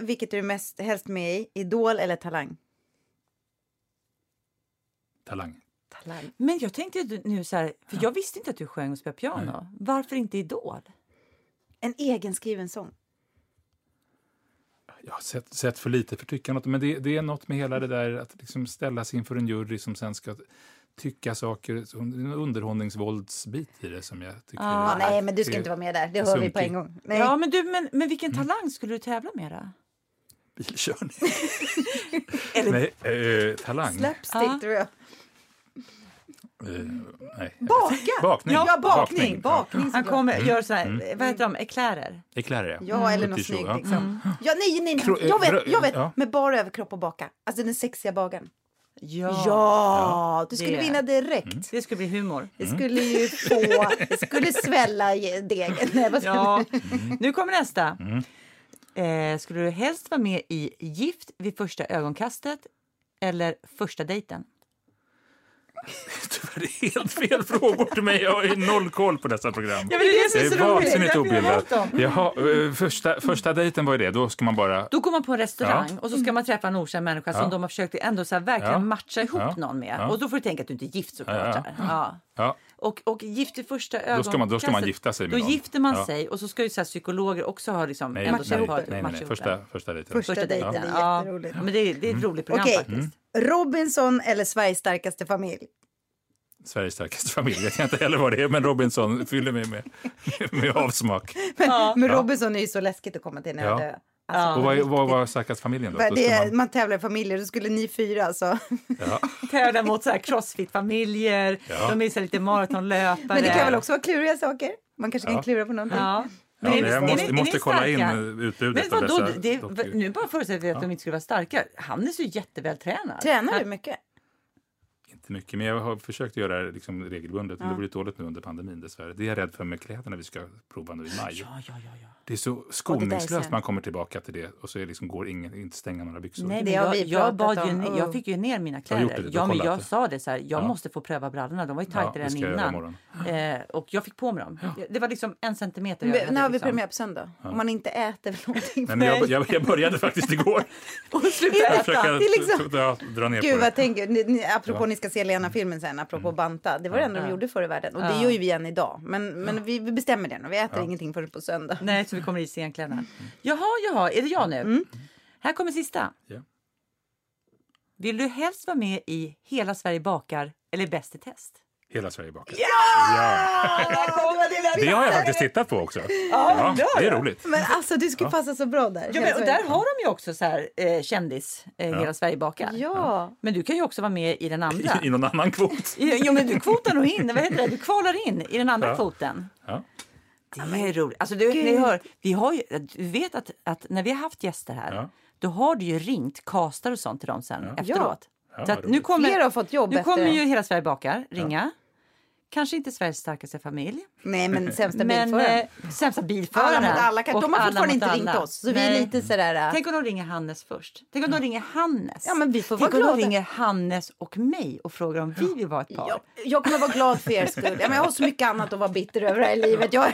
vilket är du mest, helst med i? Idol eller Talang? Talang. Talang. Men jag tänkte nu så här, för jag visste inte att du sjöng och spelade piano. Varför inte Idol? En egenskriven sång. jag har sett, sett för lite för att tycka något, men det, det är något med hela det där att liksom ställas inför en jury som sen ska tycka saker, en underhållningsvåldsbit i det som jag tycker Ja, är, nej, men du ska inte vara med där. Det hör vi på sunkig. en gång. Nej. Ja, men, du, men, men vilken talang skulle du tävla med då? Bilkörning. [laughs] Eller- nej, eh, talang. Slapstick Ja. tror jag. Eh, nej. Baka! Bakning. Ja, bakning. Ja. bakning Han kommer gör så här, vad heter de, eklärer? Eklärer, ja. Ja, eller något Petit choux, snyggt ja. liksom. Ja, nej, nej, nej. Jag vet, jag vet. ja. Med bara överkropp och baka. Alltså den sexiga bagaren. Ja. Ja, du skulle det. vinna direkt. Det skulle bli humor. Mm. Det skulle ju få, det skulle svälla degen. Nej, Ja. Mm. Nu kommer nästa. Eh, skulle du helst vara med i Gift vid första ögonkastet eller första dejten? [laughs] Det är helt fel frågor till mig. Jag har noll koll på dessa program. Ja, det är det som är vansinnigt obildat. Jaha, eh, första, första dejten, vad är det? Då ska man bara... Då går man på en restaurang Ja. och så ska man träffa en okänd människa som Ja. de har försökt ändå så här verkligen Ja. matcha ihop någon med. Och då får du tänka att du inte är gift såklart. Ja, ja. Ja. Ja, Och, och gift i första ska man- då ska ögonkastet, man gifta sig med Då någon. gifter man Ja. sig och så ska ju så här psykologer också ha liksom nej, ändå nej, nej, nej, nej, matcha nej. Första, det. första dejten. Första dejten, är Ja. jätteroligt. Men det är, det är ett roligt program Okej. faktiskt. Robinson eller Sveriges starkaste familj? Sveriges starkaste familj. Jag kan inte heller vad det är, men Robinson fyller mig med, med avsmak. Men, men Robinson är ju så läskigt att komma till när jag Ja. dör. Alltså, Ja. Och vad, vad var starkast familjen då? Då det är, man, man tävlar i familjer, då skulle ni fyra alltså. ja. [laughs] Tävlar mot så här crossfit-familjer, Ja. de är så lite maratonlöpare. Men det kan väl också vara kluriga saker? Man kanske kan Ja. klura på någonting. Ja. Ja, Men är jag är måste, är måste ni kolla in utbudet Men vadå, det, dockor. nu bara förutsätter vi att de inte skulle vara starka. Han är så jättevältränad. Tränar du mycket? Inte mycket, men jag har försökt göra det liksom regelbundet. Men det blir dåligt nu under pandemin dessvärre. Det är jag rädd för med kläderna vi ska prova nu i maj. Ja, ja, ja, ja. Det är så skoningslöst man kommer tillbaka till det och så är liksom, går ingen, inte stänga några byxor. Nej, Det har jag, vi jag, ju, om. jag fick ju ner mina har kläder. det, har ja, men jag det. sa det så här, jag Ja. måste få pröva brallorna. De var ju Ja, tajtare än jag innan. Eh, och jag fick på mig dem. Det var liksom en centimeter. Men, hade när har vi liksom. premiär på söndag? Om man inte äter någonting. Nej, men jag, jag, jag började faktiskt igår. [laughs] Och sluta Jag äta. är liksom- ja, dra ner Gud på vad tänker ni, ni, apropå Ja. Ni ska se Lena-filmen sen, apropå banta. Det var det enda de gjorde förr i världen. Och det gör ju vi igen idag. Men, men vi, vi bestämmer det nu. Vi äter Ja. ingenting förrän på söndag. Nej, så vi kommer i scenkläderna. Jaha, jaha, är det jag nu? Mm. Här kommer sista. Ja. Vill du helst vara med i Hela Sverige bakar eller Bäst i test? Hela Sverige bakar. Ja! Det har jag faktiskt tittat på också. Ja, det är roligt. Men alltså du skulle passa så bra där. Ja, men, och där har de ju också så här eh, kändis, eh, Ja. Hela Sverige bakar. Ja. Men du kan ju också vara med i den andra. I, [laughs] I någon annan kvot. [laughs] Jo, men du kvotar nog in, vad heter det? Du kvalar in i den andra Ja. kvoten. Ja. Det är roligt. Alltså, du, ni hör, vi har ju, du vet att, att när vi har haft gäster här, Ja. då har du ju ringt castar och sånt till dem sen efteråt. Ja, Så vad att nu kommer, har fått jobb nu efter kommer det. ju Hela Sverige bakar ringa. Kanske inte Sveriges starkaste familj. Nej men [laughs] sämsta Men bilföraren. eh, sämsta bilföraren. Alla mot alla. Kan, de har fortfarande inte ringt alla. oss. Så vi är lite sådär... äh, Tänk om de ringer Hannes först. Tänk om de ringer Hannes. Ja, men vi får Tänk vara om de glada. ringer Hannes och mig och frågar om vi vill vara ett par. jag, jag kommer vara glad för er skull. Ja, men jag har så mycket annat att vara bitter över här i livet. Jag... [laughs]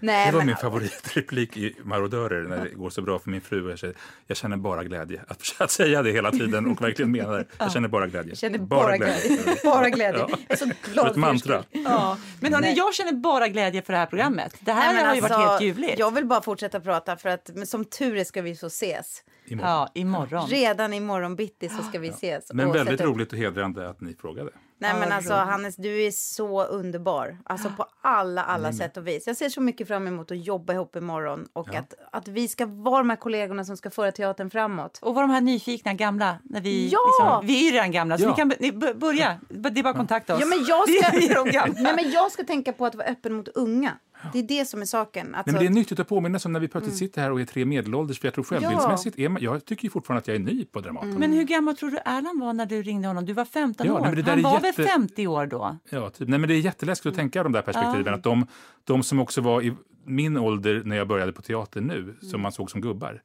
Nej, Det var men, min favoritreplik i Marodörer när det går så bra för min fru. och Jag känner, jag känner bara glädje. Att, [laughs] att säga det hela tiden och verkligen mena det. Jag känner bara glädje. jag känner bara glädje. Bara glädje. Ja. Jag är så glad mantra. Ja. Men hörni, jag känner bara glädje för det här programmet. Det här Nej, har ju varit alltså, helt ljuvligt. Jag vill bara fortsätta prata för att som tur är ska vi så ses. Imorgon. Ja, imorgon. Redan imorgon bitti så ska vi ses. Men väldigt roligt och hedrande att ni frågade. Nej men alltså. Hannes, du är så underbar. Alltså på [gasps] alla, alla sätt och vis. Jag ser så mycket fram emot att jobba ihop imorgon och Ja. att, att vi ska vara de här kollegorna som ska föra teatern framåt. Och var de här nyfikna gamla. När vi, Ja! liksom, vi är ju redan gamla, så Ja. ni kan ni, börja. Det är bara att kontakta oss. Ja, men jag [laughs] ska... Nej, men jag ska tänka på att vara öppen mot unga. Det är det som är saken. Nej, Alltså, men det är nyttigt att påminna om när vi plötsligt sitter här och är tre medelålders. För jag tror självbildsmässigt är man, jag tycker ju fortfarande att jag är ny på Dramaten. Men hur gammal tror du Erland var när du ringde honom? Du var 15 Ja, år. nej, men det där Han är var jätte- väl 50 år då? Ja, typ. Nej, men det är jätteläskigt att tänka de där perspektiven. Att de, de som också var i min ålder när jag började på teater nu, som man såg som gubbar.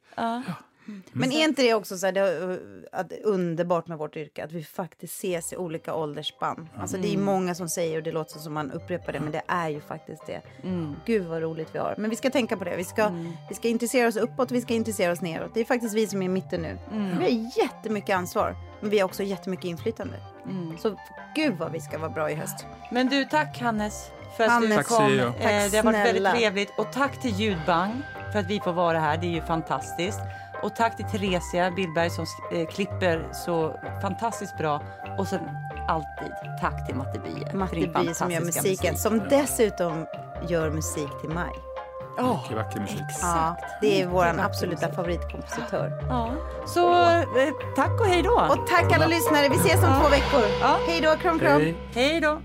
Men är inte det också så här, det, uh, att underbart med vårt yrke? Att vi faktiskt ses i olika åldersspann. Alltså det är många som säger och det låter som man upprepar det men det är ju faktiskt det. Gud vad roligt vi har. Men vi ska tänka på det. Vi ska, vi ska intressera oss uppåt vi ska intressera oss neråt. Det är faktiskt vi som är i mitten nu. Vi har jättemycket ansvar. Men vi har också jättemycket inflytande. Så gud vad vi ska vara bra i höst. Men du, tack Hannes för att Hannes, du kom. Eh, Tack det har varit väldigt trevligt. Och tack till Ljudbang för att vi får vara här. Det är ju fantastiskt. Och tack till Theresia Billberg som eh, klipper så fantastiskt bra. Och sen alltid tack till Matte Bie. din Bie som gör musiken, musik. som dessutom gör musik till Maj. Mycket vacker musik. Ja, det är vår absoluta favoritkompositör. Ja. Så eh, tack och hej då. Och tack alla lyssnare, vi ses om två veckor. Ja. Hej då, kram kram. Hej. hej då.